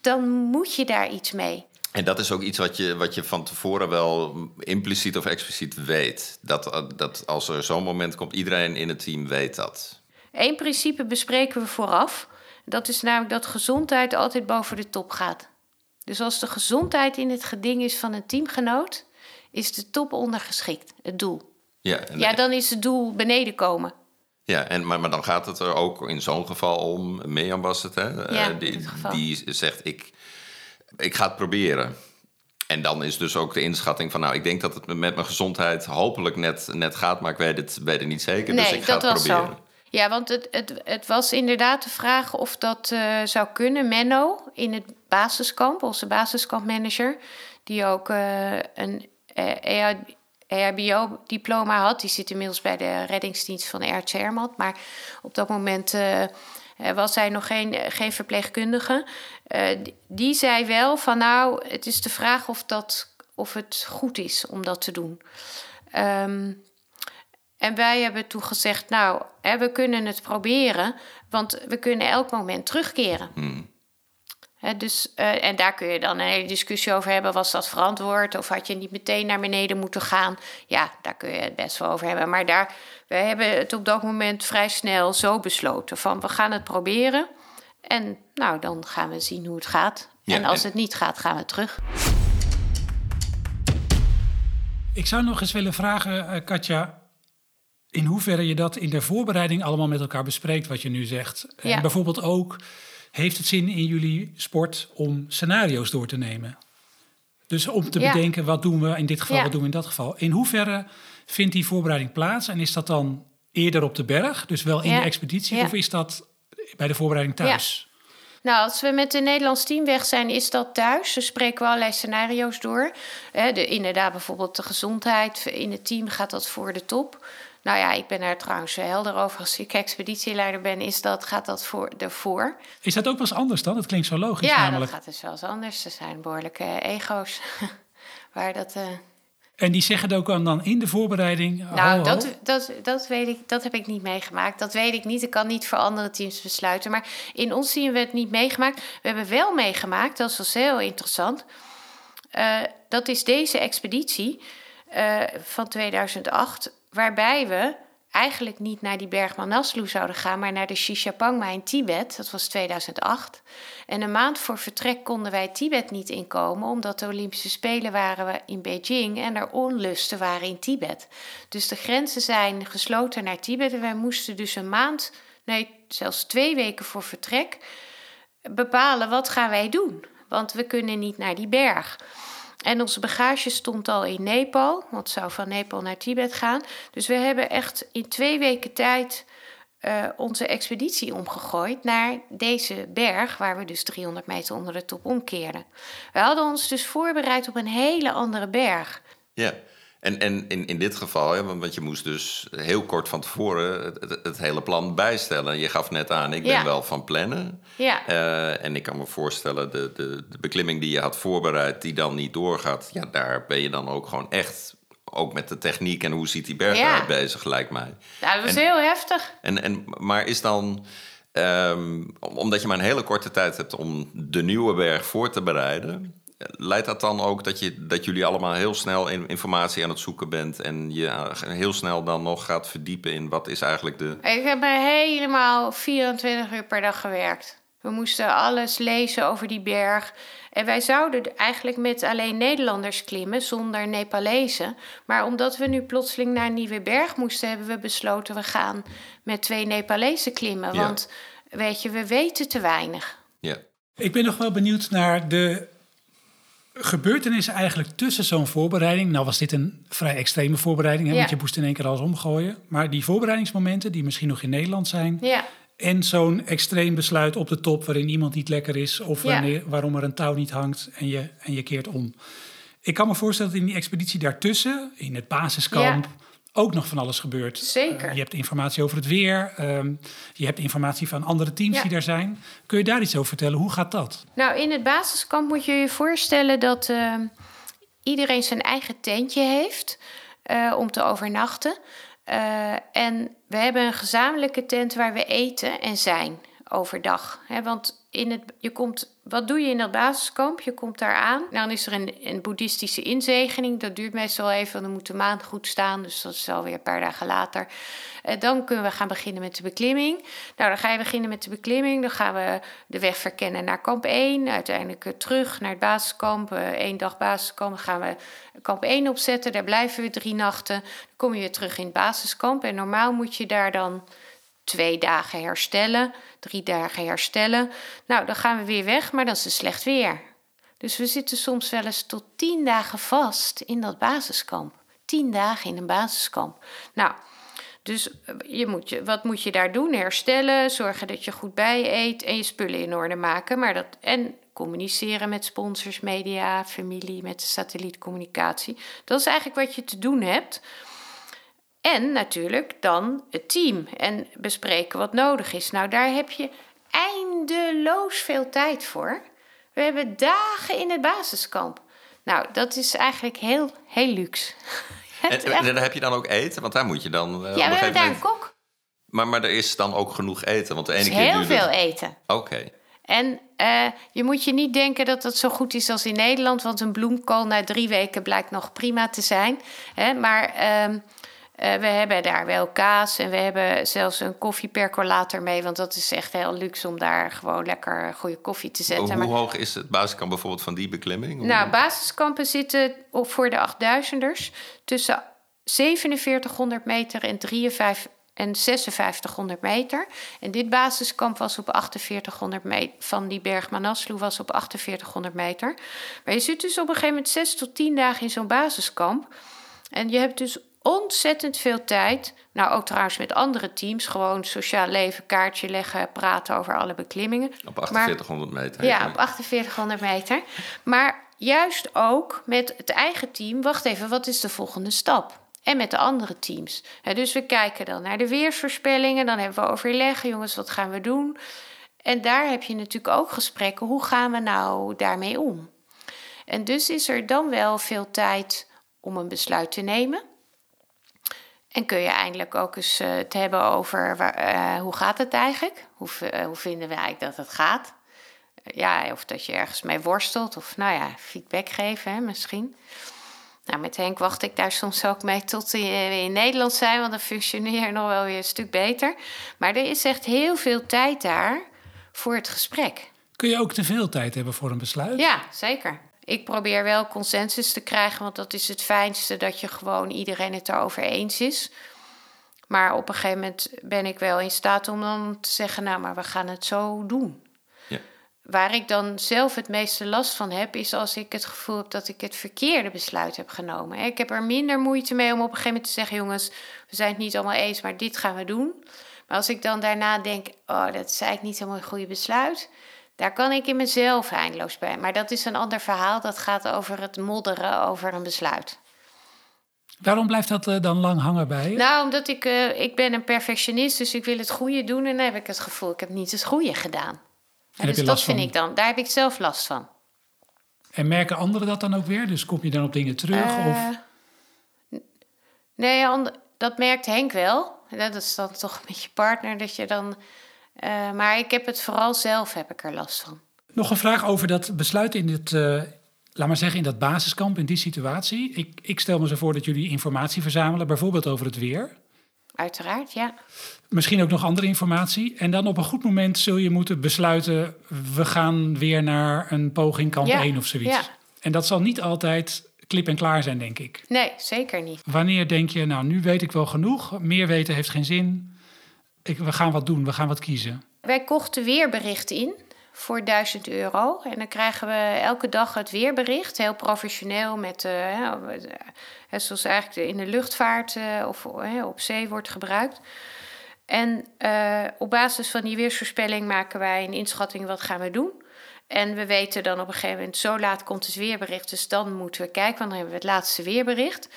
Dan moet je daar iets mee. En dat is ook iets wat je, wat je van tevoren wel impliciet of expliciet weet. Dat, dat als er zo'n moment komt, iedereen in het team weet dat. Eén principe bespreken we vooraf. Dat is namelijk dat gezondheid altijd boven de top gaat. Dus als de gezondheid in het geding is van een teamgenoot, is de top ondergeschikt, het doel. Ja, ja dan is het doel beneden komen. Ja, en, maar, maar dan gaat het er ook in zo'n geval om, Mirjam was het, hè? Ja, uh, die, die zegt, ik, ik ga het proberen. En dan is dus ook de inschatting van, nou, ik denk dat het met mijn gezondheid hopelijk net, net gaat, maar ik weet het, weet het niet zeker, dus ik ga het proberen. Zo. Ja, want het, het, het was inderdaad de vraag of dat uh, zou kunnen. Menno in het basiskamp, onze basiskampmanager, die ook uh, een uh, eh, EHBO-diploma had. Die zit inmiddels bij de reddingsdienst van Air Zermatt. Maar op dat moment was hij nog geen, geen verpleegkundige. die zei wel van nou, het is de vraag of, dat, of het goed is om dat te doen. Um, en wij hebben toen gezegd, nou, hè, we kunnen het proberen, want we kunnen elk moment terugkeren. Hmm. Dus, uh, en daar kun je dan een hele discussie over hebben. Was dat verantwoord of had je niet meteen naar beneden moeten gaan? Ja, daar kun je het best wel over hebben. Maar daar, we hebben het op dat moment vrij snel zo besloten van we gaan het proberen. En nou, dan gaan we zien hoe het gaat. en als het niet gaat, gaan we terug. Ik zou nog eens willen vragen, uh, Katja, in hoeverre je dat in de voorbereiding allemaal met elkaar bespreekt, wat je nu zegt. En bijvoorbeeld ook, heeft het zin in jullie sport om scenario's door te nemen? Dus om te bedenken, wat doen we in dit geval, wat doen we in dat geval. In hoeverre vindt die voorbereiding plaats? En is dat dan eerder op de berg, dus wel in de expeditie, of is dat bij de voorbereiding thuis? Nou, als we met het Nederlands team weg zijn, is dat thuis. Dus spreken we allerlei scenario's door. de, inderdaad, bijvoorbeeld de gezondheid in het team gaat dat voor de top. Nou ja, ik ben daar trouwens helder over. Als ik expeditieleider ben, is dat, gaat dat voor, ervoor. Is dat ook wel eens anders dan? Dat klinkt zo logisch ja, namelijk. dat gaat dus wel eens anders. Er zijn behoorlijke ego's waar dat... Uh... En die zeggen het ook dan in de voorbereiding? Nou, dat, dat, dat, weet ik, dat heb ik niet meegemaakt. Dat weet ik niet. Ik kan niet voor andere teams besluiten. Maar in ons team hebben we het niet meegemaakt. We hebben wel meegemaakt, dat was heel interessant. Uh, dat is deze expeditie uh, van 2008 waarbij we eigenlijk niet naar die berg Manaslu zouden gaan, maar naar de Shishapangma in Tibet. Dat was 2008. En een maand voor vertrek konden wij Tibet niet inkomen, omdat de Olympische Spelen waren in Beijing en er onlusten waren in Tibet. Dus de grenzen zijn gesloten naar Tibet en wij moesten dus een maand, nee, zelfs twee weken voor vertrek bepalen wat gaan wij doen. Want we kunnen niet naar die berg. En onze bagage stond al in Nepal, want het zou van Nepal naar Tibet gaan. Dus we hebben echt in twee weken tijd uh, onze expeditie omgegooid naar deze berg, waar we dus 300 meter onder de top omkeren. We hadden ons dus voorbereid op een hele andere berg. Ja. En, en in, in dit geval, hè, want je moest dus heel kort van tevoren het, het, hele plan bijstellen. Je gaf net aan, ik ben wel van plannen. Ja. Uh, en ik kan me voorstellen, de, de, de beklimming die je had voorbereid, die dan niet doorgaat, ja, daar ben je dan ook gewoon echt ook met de techniek en hoe ziet die berg eruit bezig, lijkt mij. Ja, dat was heel heftig. En, en, maar is dan, um, omdat je maar een hele korte tijd hebt om de nieuwe berg voor te bereiden, Leidt dat dan ook dat, je, dat jullie allemaal heel snel informatie aan het zoeken bent en je heel snel dan nog gaat verdiepen in wat is eigenlijk de. Ik heb helemaal 24 uur per dag gewerkt. We moesten alles lezen over die berg. En wij zouden eigenlijk met alleen Nederlanders klimmen zonder Nepalezen. Maar omdat we nu plotseling naar een nieuwe berg moesten, hebben we besloten we gaan met twee Nepalezen klimmen. Want weet je, we weten te weinig. Ja. Ik ben nog wel benieuwd naar de gebeurtenissen eigenlijk tussen zo'n voorbereiding. Nou was dit een vrij extreme voorbereiding, hè, want je moest in één keer alles omgooien. Maar die voorbereidingsmomenten die misschien nog in Nederland zijn. Ja. En zo'n extreem besluit op de top waarin iemand niet lekker is of wanneer, waarom er een touw niet hangt en je, en je keert om. Ik kan me voorstellen dat in die expeditie daartussen, in het basiskamp, ook nog van alles gebeurt. Zeker. Uh, je hebt informatie over het weer. Um, je hebt informatie van andere teams die daar zijn. Kun je daar iets over vertellen? Hoe gaat dat? Nou, in het basiskamp moet je je voorstellen dat uh, iedereen zijn eigen tentje heeft uh, om te overnachten. en we hebben een gezamenlijke tent waar we eten en zijn overdag. Hè? Want in het, je komt, wat doe je in dat basiskamp? Je komt daar aan. Dan is er een, een boeddhistische inzegening. Dat duurt meestal even. Dan moet de maan goed staan. Dus dat is alweer een paar dagen later. Uh, dan kunnen we gaan beginnen met de beklimming. Nou, dan ga je beginnen met de beklimming. Dan gaan we de weg verkennen naar kamp 1. Uiteindelijk uh, terug naar het basiskamp. Eén uh, dag basiskamp. Dan gaan we kamp 1 opzetten. Daar blijven we drie nachten. Dan kom je weer terug in het basiskamp. En normaal moet je daar dan twee dagen herstellen, drie dagen herstellen. Nou, dan gaan we weer weg, maar dan is het slecht weer. Dus we zitten soms wel eens tot tien dagen vast in dat basiskamp. Tien dagen in een basiskamp. Nou, dus eh, je moet je, wat moet je daar doen? Herstellen, zorgen dat je goed bij eet en je spullen in orde maken. Maar dat, en communiceren met sponsors, media, familie, met de satellietcommunicatie. Dat is eigenlijk wat je te doen hebt. En natuurlijk dan het team en bespreken wat nodig is. Nou, daar heb je eindeloos veel tijd voor. We hebben dagen in het basiskamp. Nou, dat is eigenlijk heel, heel luxe. En, en, daar heb je dan ook eten? Want daar moet je dan... Uh, ja, we hebben daar een kok. Maar, maar er is dan ook genoeg eten? Want de ene is keer heel veel eten. Oké. En uh, je moet je niet denken dat het zo goed is als in Nederland... want een bloemkool na drie weken blijkt nog prima te zijn. Hè? Maar... Uh, Uh, we hebben daar wel kaas en we hebben zelfs een koffiepercolator mee. Want dat is echt heel luxe om daar gewoon lekker goede koffie te zetten. Hoe hoog is het basiskamp bijvoorbeeld van die beklimming? Nou, basiskampen zitten op, voor de 8000ers tussen 4700 meter en 53 en 5600 meter. En dit basiskamp was op 4800 meter. Van die berg Manaslu was op 4800 meter. Maar je zit dus op een gegeven moment 6 tot 10 dagen in zo'n basiskamp. En je hebt dus ontzettend veel tijd. Nou, ook trouwens met andere teams. Gewoon sociaal leven, kaartje leggen, praten over alle beklimmingen. Op 4800 meter. Ja, op 4800 meter. Maar juist ook met het eigen team. Wacht even, wat is de volgende stap? en met de andere teams. dus we kijken dan naar de weersvoorspellingen, dan hebben we overleggen, jongens, wat gaan we doen? En daar heb je natuurlijk ook gesprekken, hoe gaan we nou daarmee om? En dus is er dan wel veel tijd om een besluit te nemen. En kun je eindelijk ook eens uh, het hebben over uh, hoe gaat het eigenlijk? Hoe, uh, hoe vinden we eigenlijk dat het gaat? ja, of dat je ergens mee worstelt, of nou ja, feedback geven hè, misschien. Nou, met Henk wacht ik daar soms ook mee tot we in Nederland zijn, want dan functioneer nog wel weer een stuk beter. Maar er is echt heel veel tijd daar voor het gesprek. Kun je ook te veel tijd hebben voor een besluit? Ja, zeker. Ik probeer wel consensus te krijgen, want dat is het fijnste dat je gewoon iedereen het erover eens is. Maar op een gegeven moment ben ik wel in staat om dan te zeggen: Nou, maar we gaan het zo doen. Waar ik dan zelf het meeste last van heb, is als ik het gevoel heb dat ik het verkeerde besluit heb genomen. Ik heb er minder moeite mee om op een gegeven moment te zeggen: jongens, we zijn het niet allemaal eens, maar dit gaan we doen. Maar als ik dan daarna denk: oh, dat is eigenlijk niet helemaal een goede besluit. Daar kan ik in mezelf eindeloos bij. Maar dat is een ander verhaal. Dat gaat over het modderen over een besluit. Waarom blijft dat eh, dan lang hangen bij je? Nou, omdat ik, uh, ik ben een perfectionist, dus ik wil het goede doen. En dan heb ik het gevoel, ik heb niet het goede gedaan. En dus dat vind ik dan, daar heb ik zelf last van. En merken anderen dat dan ook weer? Dus kom je dan op dingen terug? Uh, of? Nee, dat merkt Henk wel. Dat is dan toch met je partner dat je dan. Uh, maar ik heb het vooral zelf heb ik er last van. Nog een vraag over dat besluit in het. Uh, laat maar zeggen, in dat basiskamp, in die situatie. Ik, ik stel me zo voor dat jullie informatie verzamelen, bijvoorbeeld over het weer. Uiteraard, ja. Misschien ook nog andere informatie. En dan op een goed moment zul je moeten besluiten... we gaan weer naar een poging kamp ja, 1 of zoiets. Ja. En dat zal niet altijd klip en klaar zijn, denk ik. Nee, zeker niet. Wanneer denk je, nou, nu weet ik wel genoeg. Meer weten heeft geen zin. Ik, we gaan wat doen, we gaan wat kiezen. Wij kochten weerbericht in voor 1000 euro. En dan krijgen we elke dag het weerbericht, heel professioneel, met, uh, zoals eigenlijk in de luchtvaart uh, of op zee wordt gebruikt. En op basis van die weersvoorspelling maken wij een inschatting wat gaan we doen. En we weten dan op een gegeven moment, zo laat komt het weerbericht, dus dan moeten we kijken, want dan hebben we het laatste weerbericht.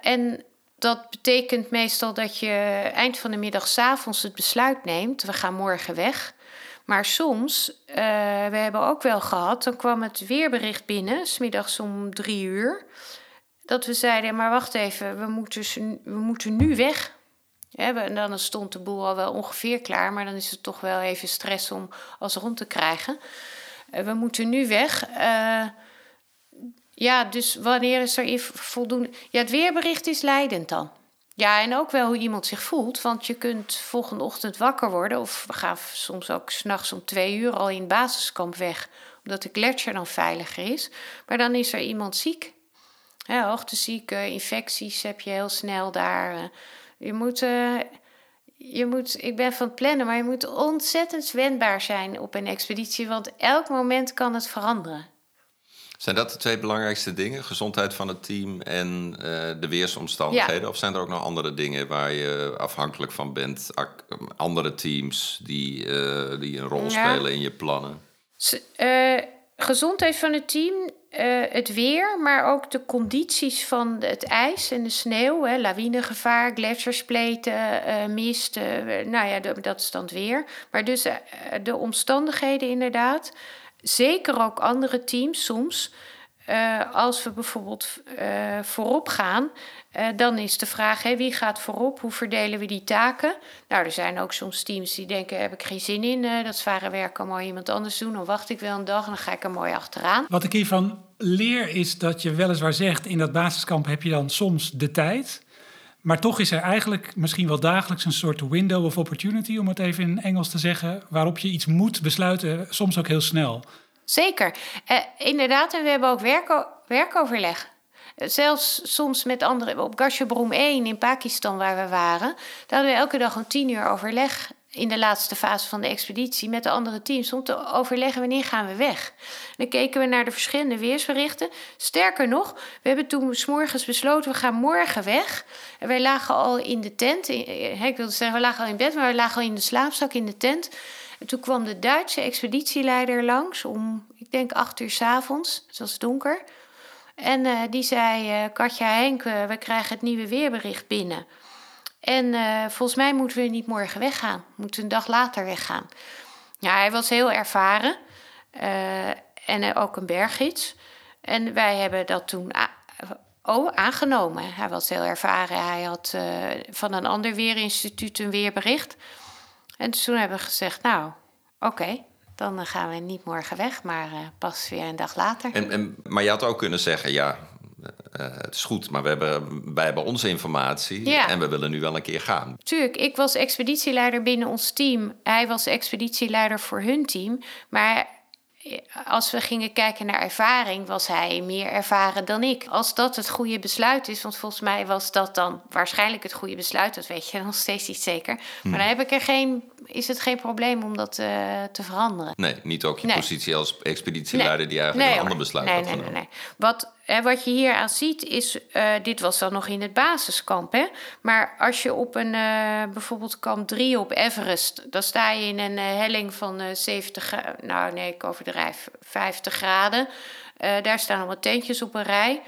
en dat betekent meestal dat je eind van de middag, s avonds het besluit neemt, we gaan morgen weg. Maar soms, uh, we hebben ook wel gehad, dan kwam het weerbericht binnen, smiddags om drie uur. Dat we zeiden, maar wacht even, we moeten, we moeten nu weg. En dan stond de boel al wel ongeveer klaar, maar dan is het toch wel even stress om alles rond te krijgen. Uh, we moeten nu weg. Uh, ja, dus wanneer is er voldoende... Ja, het weerbericht is leidend dan. Ja, en ook wel hoe iemand zich voelt. Want je kunt volgende ochtend wakker worden. Of we gaan soms ook s'nachts om twee uur al in het basiskamp weg. Omdat de gletsjer dan veiliger is. Maar dan is er iemand ziek. Ja, hoogteziek, infecties heb je heel snel daar. Eh. Je moet, uh, je moet, ik ben van het plannen, maar je moet ontzettend wendbaar zijn op een expeditie. Want elk moment kan het veranderen. Zijn dat de twee belangrijkste dingen? Gezondheid van het team en uh, de weersomstandigheden? Of zijn er ook nog andere dingen waar je afhankelijk van bent? Andere teams die, uh, die een rol spelen in je plannen? Uh, gezondheid van het team, het weer, maar ook de condities van het ijs en de sneeuw. Hè, lawinegevaar, gletsjerspleten, mist. nou ja, dat is dan het weer. Maar dus de omstandigheden inderdaad. Zeker ook andere teams soms. Uh, als we bijvoorbeeld uh, voorop gaan, uh, dan is de vraag: hè, wie gaat voorop? Hoe verdelen we die taken? Nou, er zijn ook soms teams die denken: heb ik geen zin in, dat zware werk kan mooi iemand anders doen. Dan wacht ik wel een dag en dan ga ik er mooi achteraan. Wat ik hiervan leer is dat je weliswaar zegt: in dat basiskamp heb je dan soms de tijd. Maar toch is er eigenlijk misschien wel dagelijks een soort window of opportunity, om het even in Engels te zeggen, waarop je iets moet besluiten, soms ook heel snel. Zeker. Uh, inderdaad, en we hebben ook werko werkoverleg. Zelfs soms met anderen. Op Gashebroem 1 in Pakistan, waar we waren, daar hadden we elke dag een tien uur overleg in de laatste fase van de expeditie met de andere teams om te overleggen wanneer gaan we weg. Dan keken we naar de verschillende weersberichten. Sterker nog, we hebben toen s morgens besloten we gaan morgen weg. En wij lagen al in de tent. Ik wilde zeggen, we lagen al in bed, maar we lagen al in de slaapzak in de tent. En toen kwam de Duitse expeditieleider langs om, ik denk, acht uur s avonds. Het was donker. En uh, die zei, uh, Katja Henk, we krijgen het nieuwe weerbericht binnen. En volgens mij moeten we niet morgen weggaan. We moeten een dag later weggaan. Ja, hij was heel ervaren. en ook een berggids. En wij hebben dat toen oh, aangenomen. Hij was heel ervaren. Hij had van een ander weerinstituut een weerbericht. En toen hebben we gezegd, nou, oké, dan gaan we niet morgen weg, maar pas weer een dag later. En, en, maar je had ook kunnen zeggen, ja, uh, het is goed, maar we hebben, wij hebben onze informatie ja. en we willen nu wel een keer gaan. Tuurlijk, ik was expeditieleider binnen ons team. Hij was expeditieleider voor hun team. Maar als we gingen kijken naar ervaring, was hij meer ervaren dan ik. Als dat het goede besluit is, want volgens mij was dat dan waarschijnlijk het goede besluit, dat weet je nog steeds niet zeker. Maar hmm. dan heb ik er geen, is het geen probleem om dat uh, te veranderen. Nee, niet ook je positie als expeditieleider nee. die eigenlijk nee, een ander besluit had nee, genomen. Nee, nee. Wat en wat je hier aan ziet is, uh, dit was dan nog in het basiskamp. Hè? Maar als je op een, uh, bijvoorbeeld kamp 3 op Everest, dan sta je in een uh, helling van 70, nou nee, ik overdrijf, 50 graden. daar staan allemaal tentjes op een rij.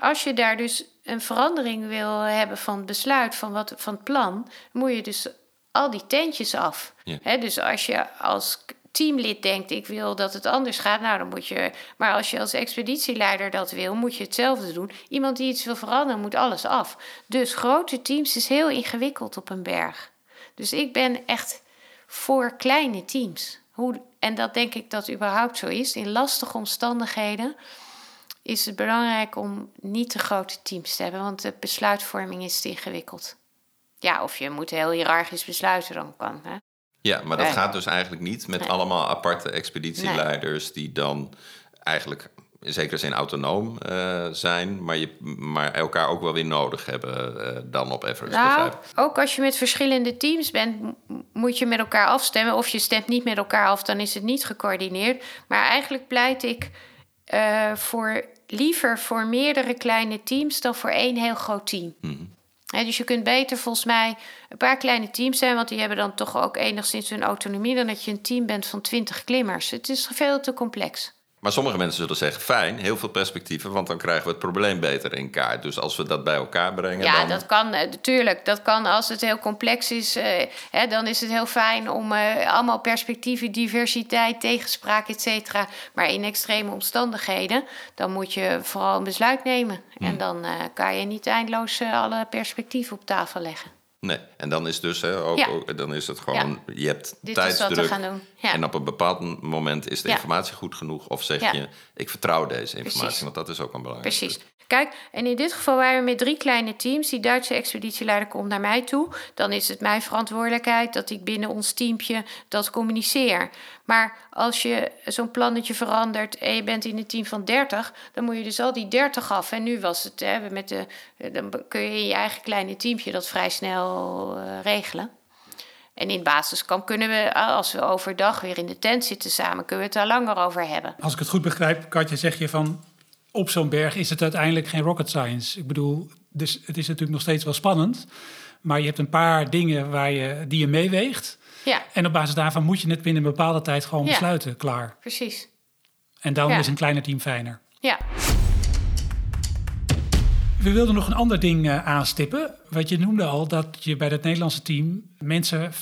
Als je daar dus een verandering wil hebben van het besluit, van, wat, van het plan, moet je dus al die tentjes af. Ja. dus als je als teamlid denkt, ik wil dat het anders gaat, nou dan moet je. Maar als je als expeditieleider dat wil, moet je hetzelfde doen. Iemand die iets wil veranderen, moet alles af. Dus grote teams is heel ingewikkeld op een berg. Dus ik ben echt voor kleine teams. Hoe, en dat denk ik dat überhaupt zo is. In lastige omstandigheden is het belangrijk om niet te grote teams te hebben, want de besluitvorming is te ingewikkeld. Ja, of je moet heel hiërarchisch besluiten, dan kan. Hè? Ja, maar dat gaat dus eigenlijk niet met allemaal aparte expeditieleiders die dan eigenlijk in zekere zin autonoom uh, zijn, maar, je, maar elkaar ook wel weer nodig hebben uh, dan op Everest. Nou, ook als je met verschillende teams bent, moet je met elkaar afstemmen. Of je stemt niet met elkaar af, dan is het niet gecoördineerd. Maar eigenlijk pleit ik uh, voor liever voor meerdere kleine teams dan voor één heel groot team. Dus je kunt beter volgens mij een paar kleine teams zijn, want die hebben dan toch ook enigszins hun autonomie, dan dat je een team bent van twintig klimmers. Het is veel te complex. Maar sommige mensen zullen zeggen: fijn, heel veel perspectieven, want dan krijgen we het probleem beter in kaart. Dus als we dat bij elkaar brengen. Ja, dan... dat kan natuurlijk. Eh, dat kan als het heel complex is. Uh, hè, dan is het heel fijn om uh, allemaal perspectieven, diversiteit, tegenspraak, et cetera. Maar in extreme omstandigheden, dan moet je vooral een besluit nemen. En hmm. dan uh, kan je niet eindeloos alle perspectieven op tafel leggen. Nee, en dan is dus hè, ook, dan is het gewoon, je hebt Dit tijdsdruk. Gaan doen. Ja. En op een bepaald moment is de informatie goed genoeg. Of zeg je, ik vertrouw deze informatie, want dat is ook een belangrijk Precies. Kijk, en in dit geval waren we met drie kleine teams. Die Duitse expeditieleider komt naar mij toe. Dan is het mijn verantwoordelijkheid dat ik binnen ons teampje dat communiceer. Maar als je zo'n plannetje verandert en je bent in een team van 30, dan moet je dus al die 30 af. En nu was het, hè, met de, dan kun je in je eigen kleine teampje dat vrij snel uh, regelen. En in het basiskamp kunnen we, als we overdag weer in de tent zitten samen, kunnen we het daar langer over hebben. Als ik het goed begrijp, Katja, zeg je van op zo'n berg is het uiteindelijk geen rocket science. Ik bedoel, dus het is natuurlijk nog steeds wel spannend. Maar je hebt een paar dingen waar je, die je meeweegt. Ja. En op basis daarvan moet je het binnen een bepaalde tijd gewoon besluiten. Klaar. Precies. En dan is een kleiner team fijner. Ja. We wilden nog een ander ding uh, aanstippen. Wat je noemde al, dat je bij het Nederlandse team mensen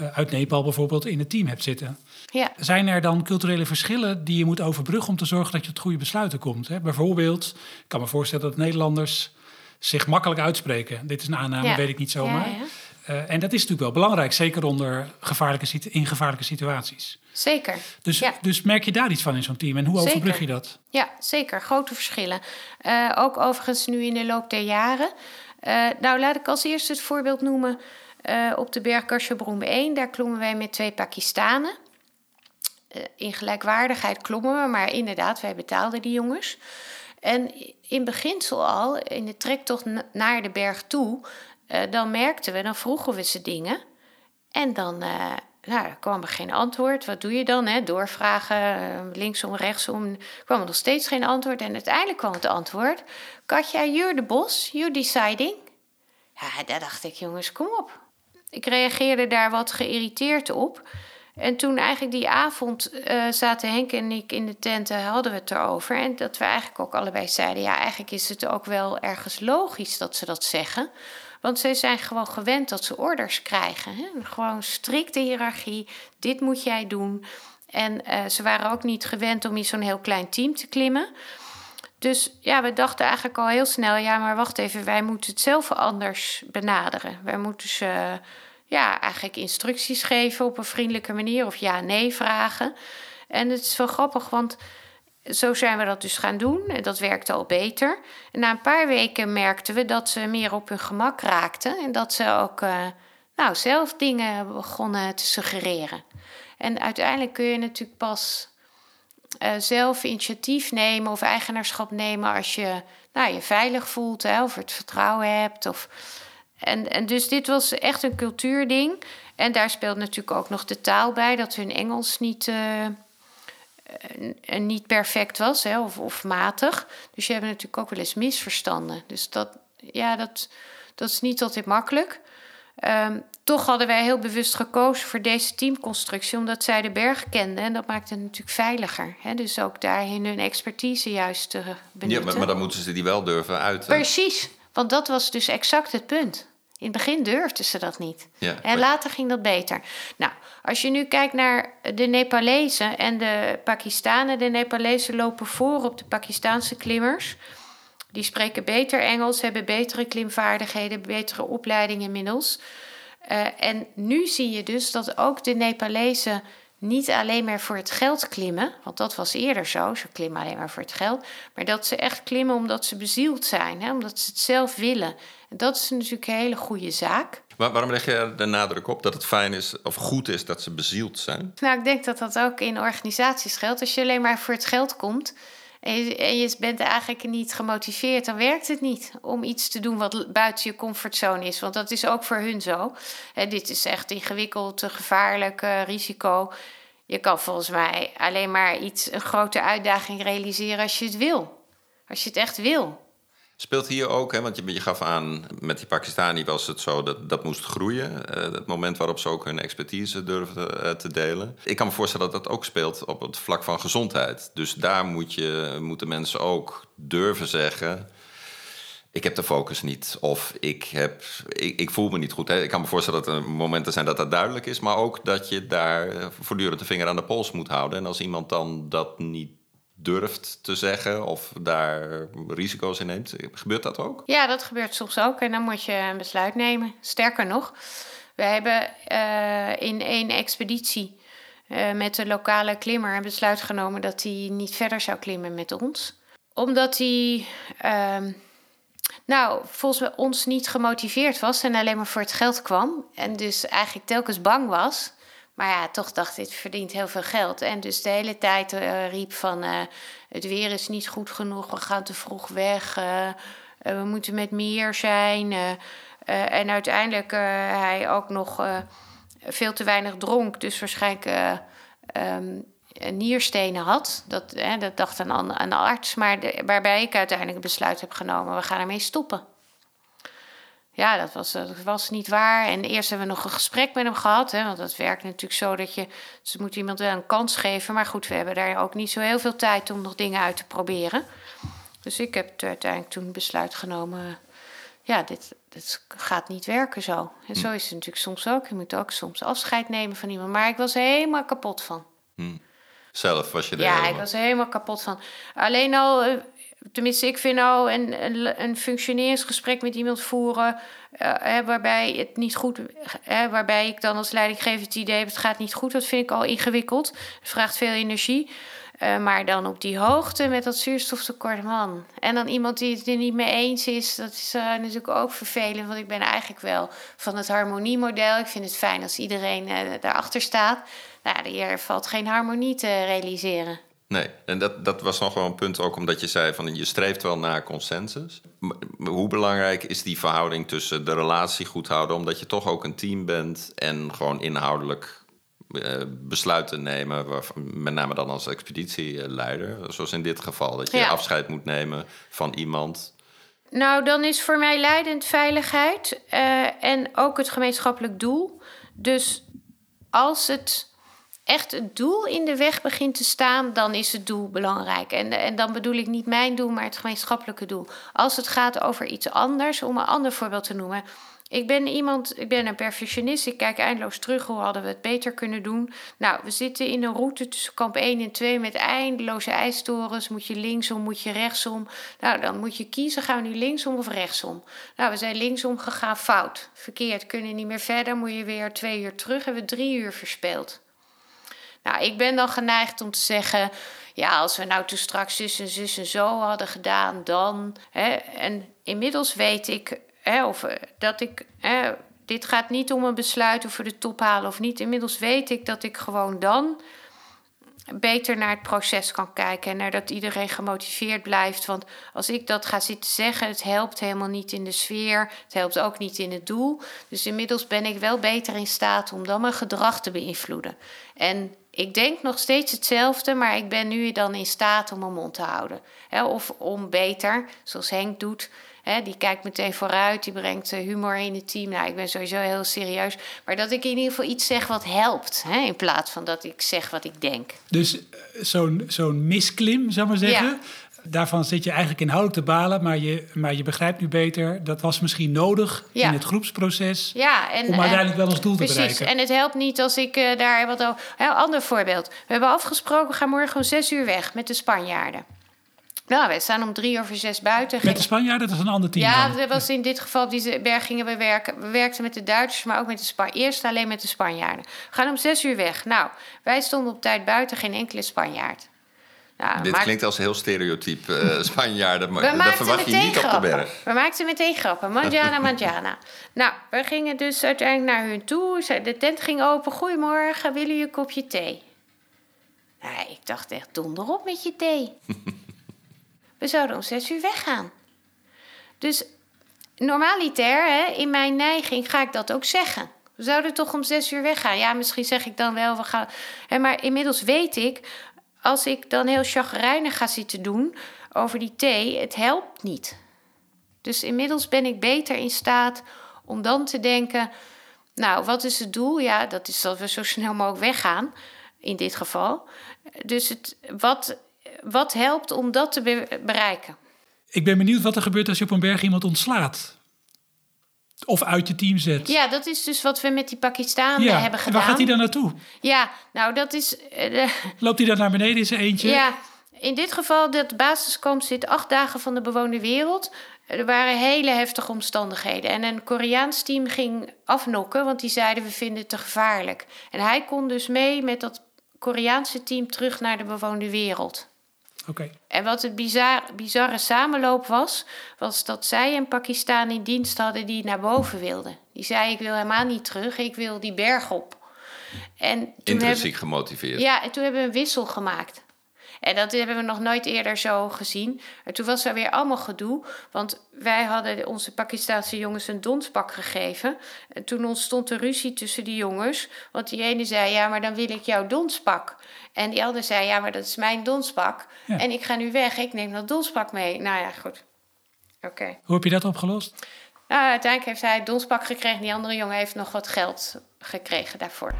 uh, uit Nepal bijvoorbeeld in het team hebt zitten. Ja. Zijn er dan culturele verschillen die je moet overbruggen om te zorgen dat je tot goede besluiten komt? Hè? Bijvoorbeeld, ik kan me voorstellen dat Nederlanders zich makkelijk uitspreken. Dit is een aanname, weet ik niet zomaar. Ja, uh, en dat is natuurlijk wel belangrijk, zeker onder gevaarlijke, in gevaarlijke situaties. Zeker. Dus, dus merk je daar iets van in zo'n team en hoe overbrug je dat? Ja, zeker. Grote verschillen. Uh, ook overigens nu in de loop der jaren. Uh, nou, laat ik als eerste het voorbeeld noemen. Op de berg Kashabroem 1, daar klommen wij met twee Pakistanen. Uh, in gelijkwaardigheid klommen we, maar inderdaad, wij betaalden die jongens. En in beginsel al, in de trektocht naar de berg toe, dan merkten we, dan vroegen we ze dingen. En dan nou, er kwam er geen antwoord. Wat doe je dan? Hè? Doorvragen, linksom, rechtsom. kwam er nog steeds geen antwoord. En uiteindelijk kwam het antwoord. Katja, you're the boss. You're deciding. Ja, daar dacht ik, jongens, kom op. Ik reageerde daar wat geïrriteerd op. En toen eigenlijk die avond uh, zaten Henk en ik in de tent, hadden we het erover. En dat we eigenlijk ook allebei zeiden: ja, eigenlijk is het ook wel ergens logisch dat ze dat zeggen. Want ze zijn gewoon gewend dat ze orders krijgen. Hè? Gewoon strikte hiërarchie. Dit moet jij doen. En uh, ze waren ook niet gewend om in zo'n heel klein team te klimmen. Dus ja, we dachten eigenlijk al heel snel: ja, maar wacht even, wij moeten het zelf anders benaderen. Wij moeten ze ja, eigenlijk instructies geven op een vriendelijke manier of ja-nee vragen. En het is wel grappig, want zo zijn we dat dus gaan doen en dat werkte al beter. Na een paar weken merkten we dat ze meer op hun gemak raakten en dat ze ook uh, nou, zelf dingen begonnen te suggereren. En uiteindelijk kun je natuurlijk pas uh, zelf initiatief nemen of eigenaarschap nemen als je nou, je veilig voelt hè, of het vertrouwen hebt. Of... En, en dus dit was echt een cultuurding. En daar speelt natuurlijk ook nog de taal bij, dat hun Engels niet. Uh, niet perfect was hè, of, of matig. Dus je hebt natuurlijk ook wel eens misverstanden. Dus dat, ja, dat, dat is niet altijd makkelijk. Um, toch hadden wij heel bewust gekozen voor deze teamconstructie, omdat zij de berg kenden. En dat maakte het natuurlijk veiliger. Hè? Dus ook daarin hun expertise juist te benutten. Ja, maar, maar dan moeten ze die wel durven uiten. Precies, want dat was dus exact het punt. In het begin durfden ze dat niet. Ja, en later ging dat beter. Nou, als je nu kijkt naar de Nepalezen en de Pakistanen. De Nepalezen lopen voor op de Pakistaanse klimmers. Die spreken beter Engels, hebben betere klimvaardigheden, betere opleiding inmiddels. Uh, en nu zie je dus dat ook de Nepalezen niet alleen maar voor het geld klimmen, want dat was eerder zo, ze klimmen alleen maar voor het geld, maar dat ze echt klimmen omdat ze bezield zijn, hè, omdat ze het zelf willen. En dat is natuurlijk een hele goede zaak. Maar waarom leg je de nadruk op dat het fijn is of goed is dat ze bezield zijn? Nou, ik denk dat dat ook in organisaties geldt. Als je alleen maar voor het geld komt, en je, bent eigenlijk niet gemotiveerd, dan werkt het niet om iets te doen wat buiten je comfortzone is. Want dat is ook voor hun zo. dit is echt ingewikkeld, gevaarlijk, uh, risico. Je kan volgens mij alleen maar iets, een grote uitdaging realiseren als je het wil. Als je het echt wil. Speelt hier ook, hè, want je, gaf aan, met die Pakistani was het zo dat dat moest groeien. Uh, het moment waarop ze ook hun expertise durfden uh, te delen. Ik kan me voorstellen dat dat ook speelt op het vlak van gezondheid. Dus daar moet je, moeten mensen ook durven zeggen ik heb de focus niet. Of ik, heb, ik, ik voel me niet goed. Ik kan me voorstellen dat er momenten zijn dat dat duidelijk is. Maar ook dat je daar eh, voortdurend de vinger aan de pols moet houden. En als iemand dan dat niet durft te zeggen of daar risico's in neemt. Gebeurt dat ook? Ja, dat gebeurt soms ook. En dan moet je een besluit nemen. Sterker nog, we hebben uh, in één expeditie uh, met de lokale klimmer een besluit genomen dat hij niet verder zou klimmen met ons. Omdat hij, uh, nou, volgens ons niet gemotiveerd was en alleen maar voor het geld kwam. En dus eigenlijk telkens bang was maar ja, toch dacht het verdient heel veel geld. En dus de hele tijd uh, riep van, uh, het weer is niet goed genoeg, we gaan te vroeg weg, uh, we moeten met meer zijn. en uiteindelijk hij ook nog veel te weinig dronk, dus waarschijnlijk um, nierstenen had. Dat, dat dacht een, een arts, maar waarbij ik uiteindelijk het besluit heb genomen, we gaan ermee stoppen ja, dat was, dat was niet waar. En eerst hebben we nog een gesprek met hem gehad. Hè, want dat werkt natuurlijk zo dat je. Ze moet iemand wel een kans geven. Maar goed, we hebben daar ook niet zo heel veel tijd om nog dingen uit te proberen. Dus ik heb uiteindelijk toen besluit genomen. Ja, dit, dit gaat niet werken zo. En zo hm. is het natuurlijk soms ook. Je moet ook soms afscheid nemen van iemand. Maar ik was helemaal kapot van. Hm. Zelf was je er Ja, helemaal... ik was er helemaal kapot van. Alleen al eh, tenminste, ik vind nou een, een, een functioneringsgesprek met iemand voeren. Uh, waarbij het niet goed. Waarbij ik dan als leidinggever het idee heb: het gaat niet goed. Dat vind ik al ingewikkeld. Vraagt veel energie. Eh, maar dan op die hoogte met dat zuurstoftekort, man. En dan iemand die het er niet mee eens is, dat is uh, natuurlijk ook vervelend. Want ik ben eigenlijk wel van het harmoniemodel. Ik vind het fijn als iedereen uh, daarachter staat. Nou, hier valt geen harmonie te realiseren. Nee, en dat, dat was nog wel een punt ook omdat je zei van je streeft wel naar consensus. hoe belangrijk is die verhouding tussen de relatie goed houden, omdat je toch ook een team bent en gewoon inhoudelijk uh, besluiten nemen, met name dan als expeditieleider, zoals in dit geval, dat je afscheid moet nemen van iemand. Nou, dan is voor mij leidend veiligheid uh, en ook het gemeenschappelijk doel. Dus als het echt het doel in de weg begint te staan, dan is het doel belangrijk. En, en dan bedoel ik niet mijn doel, maar het gemeenschappelijke doel. Als het gaat over iets anders, om een ander voorbeeld te noemen. Ik ben iemand, ik ben een perfectionist. Ik kijk eindeloos terug. Hoe hadden we het beter kunnen doen? Nou, we zitten in een route tussen kamp 1 en 2 met eindeloze ijstorens. Moet je linksom, moet je rechtsom? Nou, dan moet je kiezen. Gaan we nu linksom of rechtsom? Nou, we zijn linksom gegaan. Fout. Verkeerd. Kunnen niet meer verder. Moet je weer twee uur terug. Hebben we drie uur verspeeld. Nou, ik ben dan geneigd om te zeggen. Ja, als we nou toen straks zus en zus en zo hadden gedaan, dan. Hè, en inmiddels weet ik hè, of eh, dat ik. Hè, dit gaat niet om een besluit we de top halen of niet. Inmiddels weet ik dat ik gewoon dan beter naar het proces kan kijken en naar dat iedereen gemotiveerd blijft. Want als ik dat ga zitten zeggen, het helpt helemaal niet in de sfeer, het helpt ook niet in het doel. Dus inmiddels ben ik wel beter in staat om dan mijn gedrag te beïnvloeden. En ik denk nog steeds hetzelfde, maar ik ben nu dan in staat om mijn mond te houden. of om beter, zoals Henk doet, die kijkt meteen vooruit, die brengt eh, humor in het team. Nou, ik ben sowieso heel serieus. Maar dat ik in ieder geval iets zeg wat helpt, in plaats van dat ik zeg wat ik denk. Dus eh, zo'n zo'n misklim, zou maar zeggen. Daarvan zit je eigenlijk inhoudelijk te balen, maar je, maar je begrijpt nu beter. Dat was misschien nodig in het groepsproces. Ja, en, om uiteindelijk wel ons doel precies, te bereiken. En het helpt niet als ik uh, daar wat over. Een ander voorbeeld. We hebben afgesproken, we gaan morgen om zes uur weg met de Spanjaarden. Nou, wij staan om drie over zes buiten. Met de Spanjaarden, dat is een ander team. Ja, dat was in dit geval die berg gingen we werken. We werkten met de Duitsers, maar ook met de Spanjaarden. Eerst alleen met de Spanjaarden. We gaan om zes uur weg. Nou, wij stonden op tijd buiten, geen enkele Spanjaard. Dit klinkt als heel stereotyp uh, Spanjaarden, maar dat verwacht je niet grappen. op de berg. We maakten meteen grappen. Manjana, manjana. nou, we gingen dus uiteindelijk naar hun toe. De tent ging open. Goedemorgen, willen jullie een kopje thee? Nou, ik dacht echt, donder op met je thee. We zouden om zes uur weggaan. Dus normaliter, hè, in mijn neiging, ga ik dat ook zeggen. We zouden toch om zes uur weggaan. Ja, misschien zeg ik dan wel, we gaan. Hè, maar inmiddels weet ik, als ik dan heel chagrijnig ga zitten doen over die thee, het helpt niet. Dus inmiddels ben ik beter in staat om dan te denken: Nou, wat is het doel? Ja, dat is dat we zo snel mogelijk weggaan, in dit geval. Dus het, wat wat helpt om dat te bereiken? Ik ben benieuwd wat er gebeurt als je op een berg iemand ontslaat. Of uit je team zet. Ja, dat is dus wat we met die Pakistanen hebben gedaan. waar gaat hij dan naartoe? Ja, nou dat is... Uh, Loopt hij dan naar beneden in zijn eentje? Ja, in dit geval, dat basiskamp zit acht dagen van de bewoonde wereld. Er waren hele heftige omstandigheden. En een Koreaans team ging afnokken, want die zeiden we vinden het te gevaarlijk. En hij kon dus mee met dat Koreaanse team terug naar de bewoonde wereld. En wat het bizar, bizarre samenloop was, was dat zij een Pakistan in dienst hadden die naar boven wilde. Die zei: Ik wil helemaal niet terug, ik wil die berg op. En Intrinsiek gemotiveerd. Ja, en toen hebben we een wissel gemaakt. En dat hebben we nog nooit eerder zo gezien. En toen was er weer allemaal gedoe. Want wij hadden onze Pakistaanse jongens een donspak gegeven. En toen ontstond er ruzie tussen die jongens. Want die ene zei, ja, maar dan wil ik jouw donspak. En die andere zei, ja, maar dat is mijn donspak. En ik ga nu weg, ik neem dat donspak mee. Nou ja, goed. Oké. Hoe heb je dat opgelost? Nou, uiteindelijk heeft hij het donspak gekregen. Die andere jongen heeft nog wat geld gekregen daarvoor.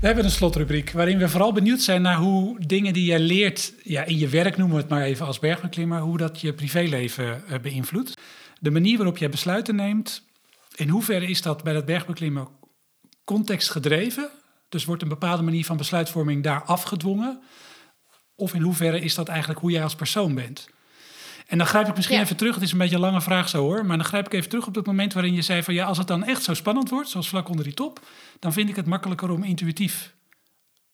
We hebben een slotrubriek waarin we vooral benieuwd zijn naar hoe dingen die je leert ja, in je werk, noemen we het maar even als bergbeklimmer, hoe dat je privéleven uh, beïnvloedt. De manier waarop je besluiten neemt, in hoeverre is dat bij dat bergbeklimmen contextgedreven? Dus wordt een bepaalde manier van besluitvorming daar afgedwongen? Of in hoeverre is dat eigenlijk hoe jij als persoon bent? En dan grijp ik misschien even terug, het is een beetje een lange vraag zo hoor, maar dan grijp ik even terug op het moment waarin je zei van ja, als het dan echt zo spannend wordt, zoals vlak onder die top, dan vind ik het makkelijker om intuïtief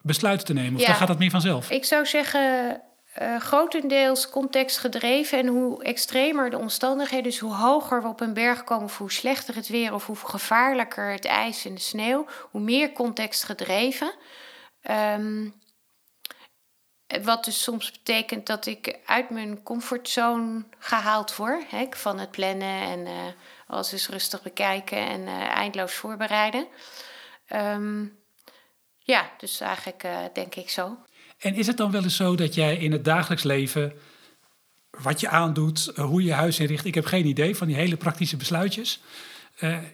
besluiten te nemen? Of Ja. dan gaat dat meer vanzelf? Ik zou zeggen, eh, grotendeels contextgedreven. En hoe extremer de omstandigheden, dus hoe hoger we op een berg komen, of hoe slechter het weer of hoe gevaarlijker het ijs en de sneeuw, hoe meer contextgedreven. Ehm, wat dus soms betekent dat ik uit mijn comfortzone gehaald word. Hè, van het plannen en eh, alles eens rustig bekijken en eh, eindeloos voorbereiden. Ehm, ja, dus eigenlijk eh, denk ik zo. En is het dan wel eens zo dat jij in het dagelijks leven, wat je aandoet, hoe je je huis inricht, ik heb geen idee van die hele praktische besluitjes.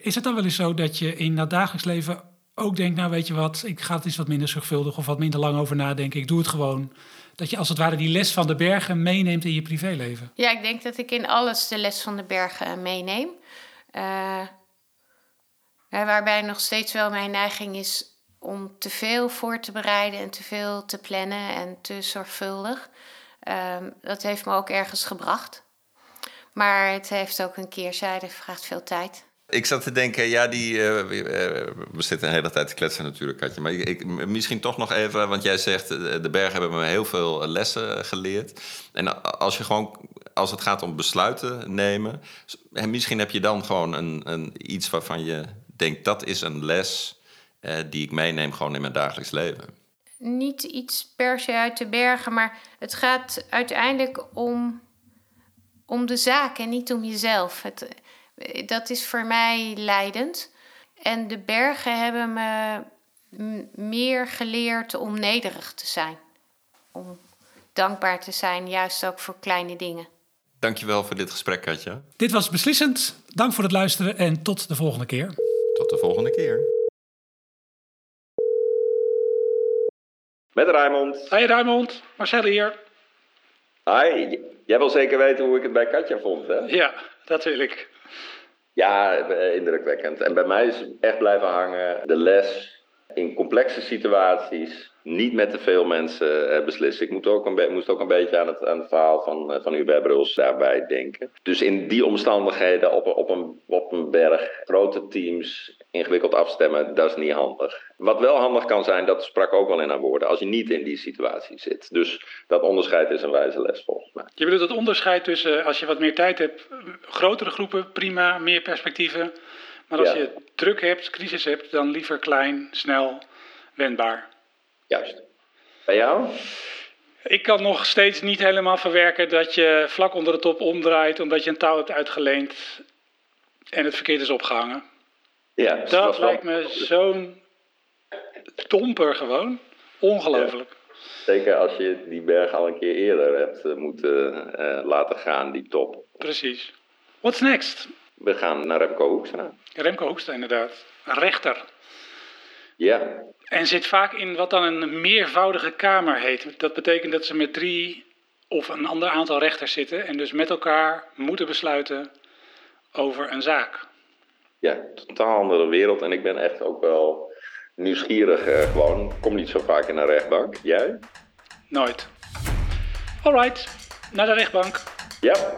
Is het dan wel eens zo dat je in dat dagelijks leven ook denkt, nou weet je wat, ik ga het iets wat minder zorgvuldig of wat minder lang over nadenken, ik doe het gewoon. Dat je als het ware die les van de bergen meeneemt in je privéleven. Ja, ik denk dat ik in alles de les van de bergen eh, meeneem. Eh, ja, waarbij nog steeds wel mijn neiging is om te veel voor te bereiden en te veel te plannen en te zorgvuldig. Ehm, dat heeft me ook ergens gebracht. Maar het heeft ook een keerzijde, vraagt veel tijd. Ik zat te denken, ja, die, eh, we, zitten een hele tijd te kletsen natuurlijk, Katje. Maar ik, misschien toch nog even, want jij zegt, de bergen hebben me heel veel lessen geleerd. En als je gewoon, als het gaat om besluiten nemen, en misschien heb je dan gewoon een, een, iets waarvan je denkt, dat is een les die ik meeneem gewoon in mijn dagelijks leven. Niet iets per se uit de bergen, maar het gaat uiteindelijk om, om de zaak en niet om jezelf. Het, dat is voor mij leidend. En de bergen hebben me meer geleerd om nederig te zijn. Om dankbaar te zijn, juist ook voor kleine dingen. Dankjewel voor dit gesprek, Katja. Dit was beslissend. Dank voor het luisteren en tot de volgende keer. Tot de volgende keer. Met Raymond. Hey Raymond, Marcel hier. Hi, jij wil zeker weten hoe ik het bij Katja vond, hè? Ja, dat wil ik. Ja, eh, indrukwekkend. En bij mij is echt blijven hangen de les in complexe situaties. Niet met te veel mensen eh, beslissen. Ik moet ook een moest ook een beetje aan het, aan het verhaal van, eh, van Hubert Bruls daarbij denken. Dus in die omstandigheden op, een- op, een, op een berg, grote teams, ingewikkeld afstemmen, dat is niet handig. Wat wel handig kan zijn, dat sprak ook wel in haar woorden, als je niet in die situatie zit. Dus dat onderscheid is een wijze les volgens mij. Je bedoelt het onderscheid tussen als je wat meer tijd hebt, grotere groepen, prima, meer perspectieven. Maar als Ja. je druk hebt, crisis hebt, dan liever klein, snel, wendbaar. Juist. Bij jou? Ik kan nog steeds niet helemaal verwerken dat je vlak onder de top omdraait omdat je een touw hebt uitgeleend en het verkeerd is opgehangen. Ja, dus Dat lijkt me zo'n domper gewoon. Ongelooflijk. Zeker als je die berg al een keer eerder hebt eh, moeten eh, laten gaan, die top. Precies. What's next? We gaan naar Remco Hoekstra. Remco Hoekstra inderdaad. Rechter. Ja, En zit vaak in wat dan een meervoudige kamer heet. Dat betekent dat ze met drie of een ander aantal rechters zitten en dus met elkaar moeten besluiten over een zaak. ja, totaal andere wereld. En ik ben echt ook wel nieuwsgierig eh, gewoon. Kom niet zo vaak in een rechtbank. Jij? Nooit. Alright, naar de rechtbank. Ja.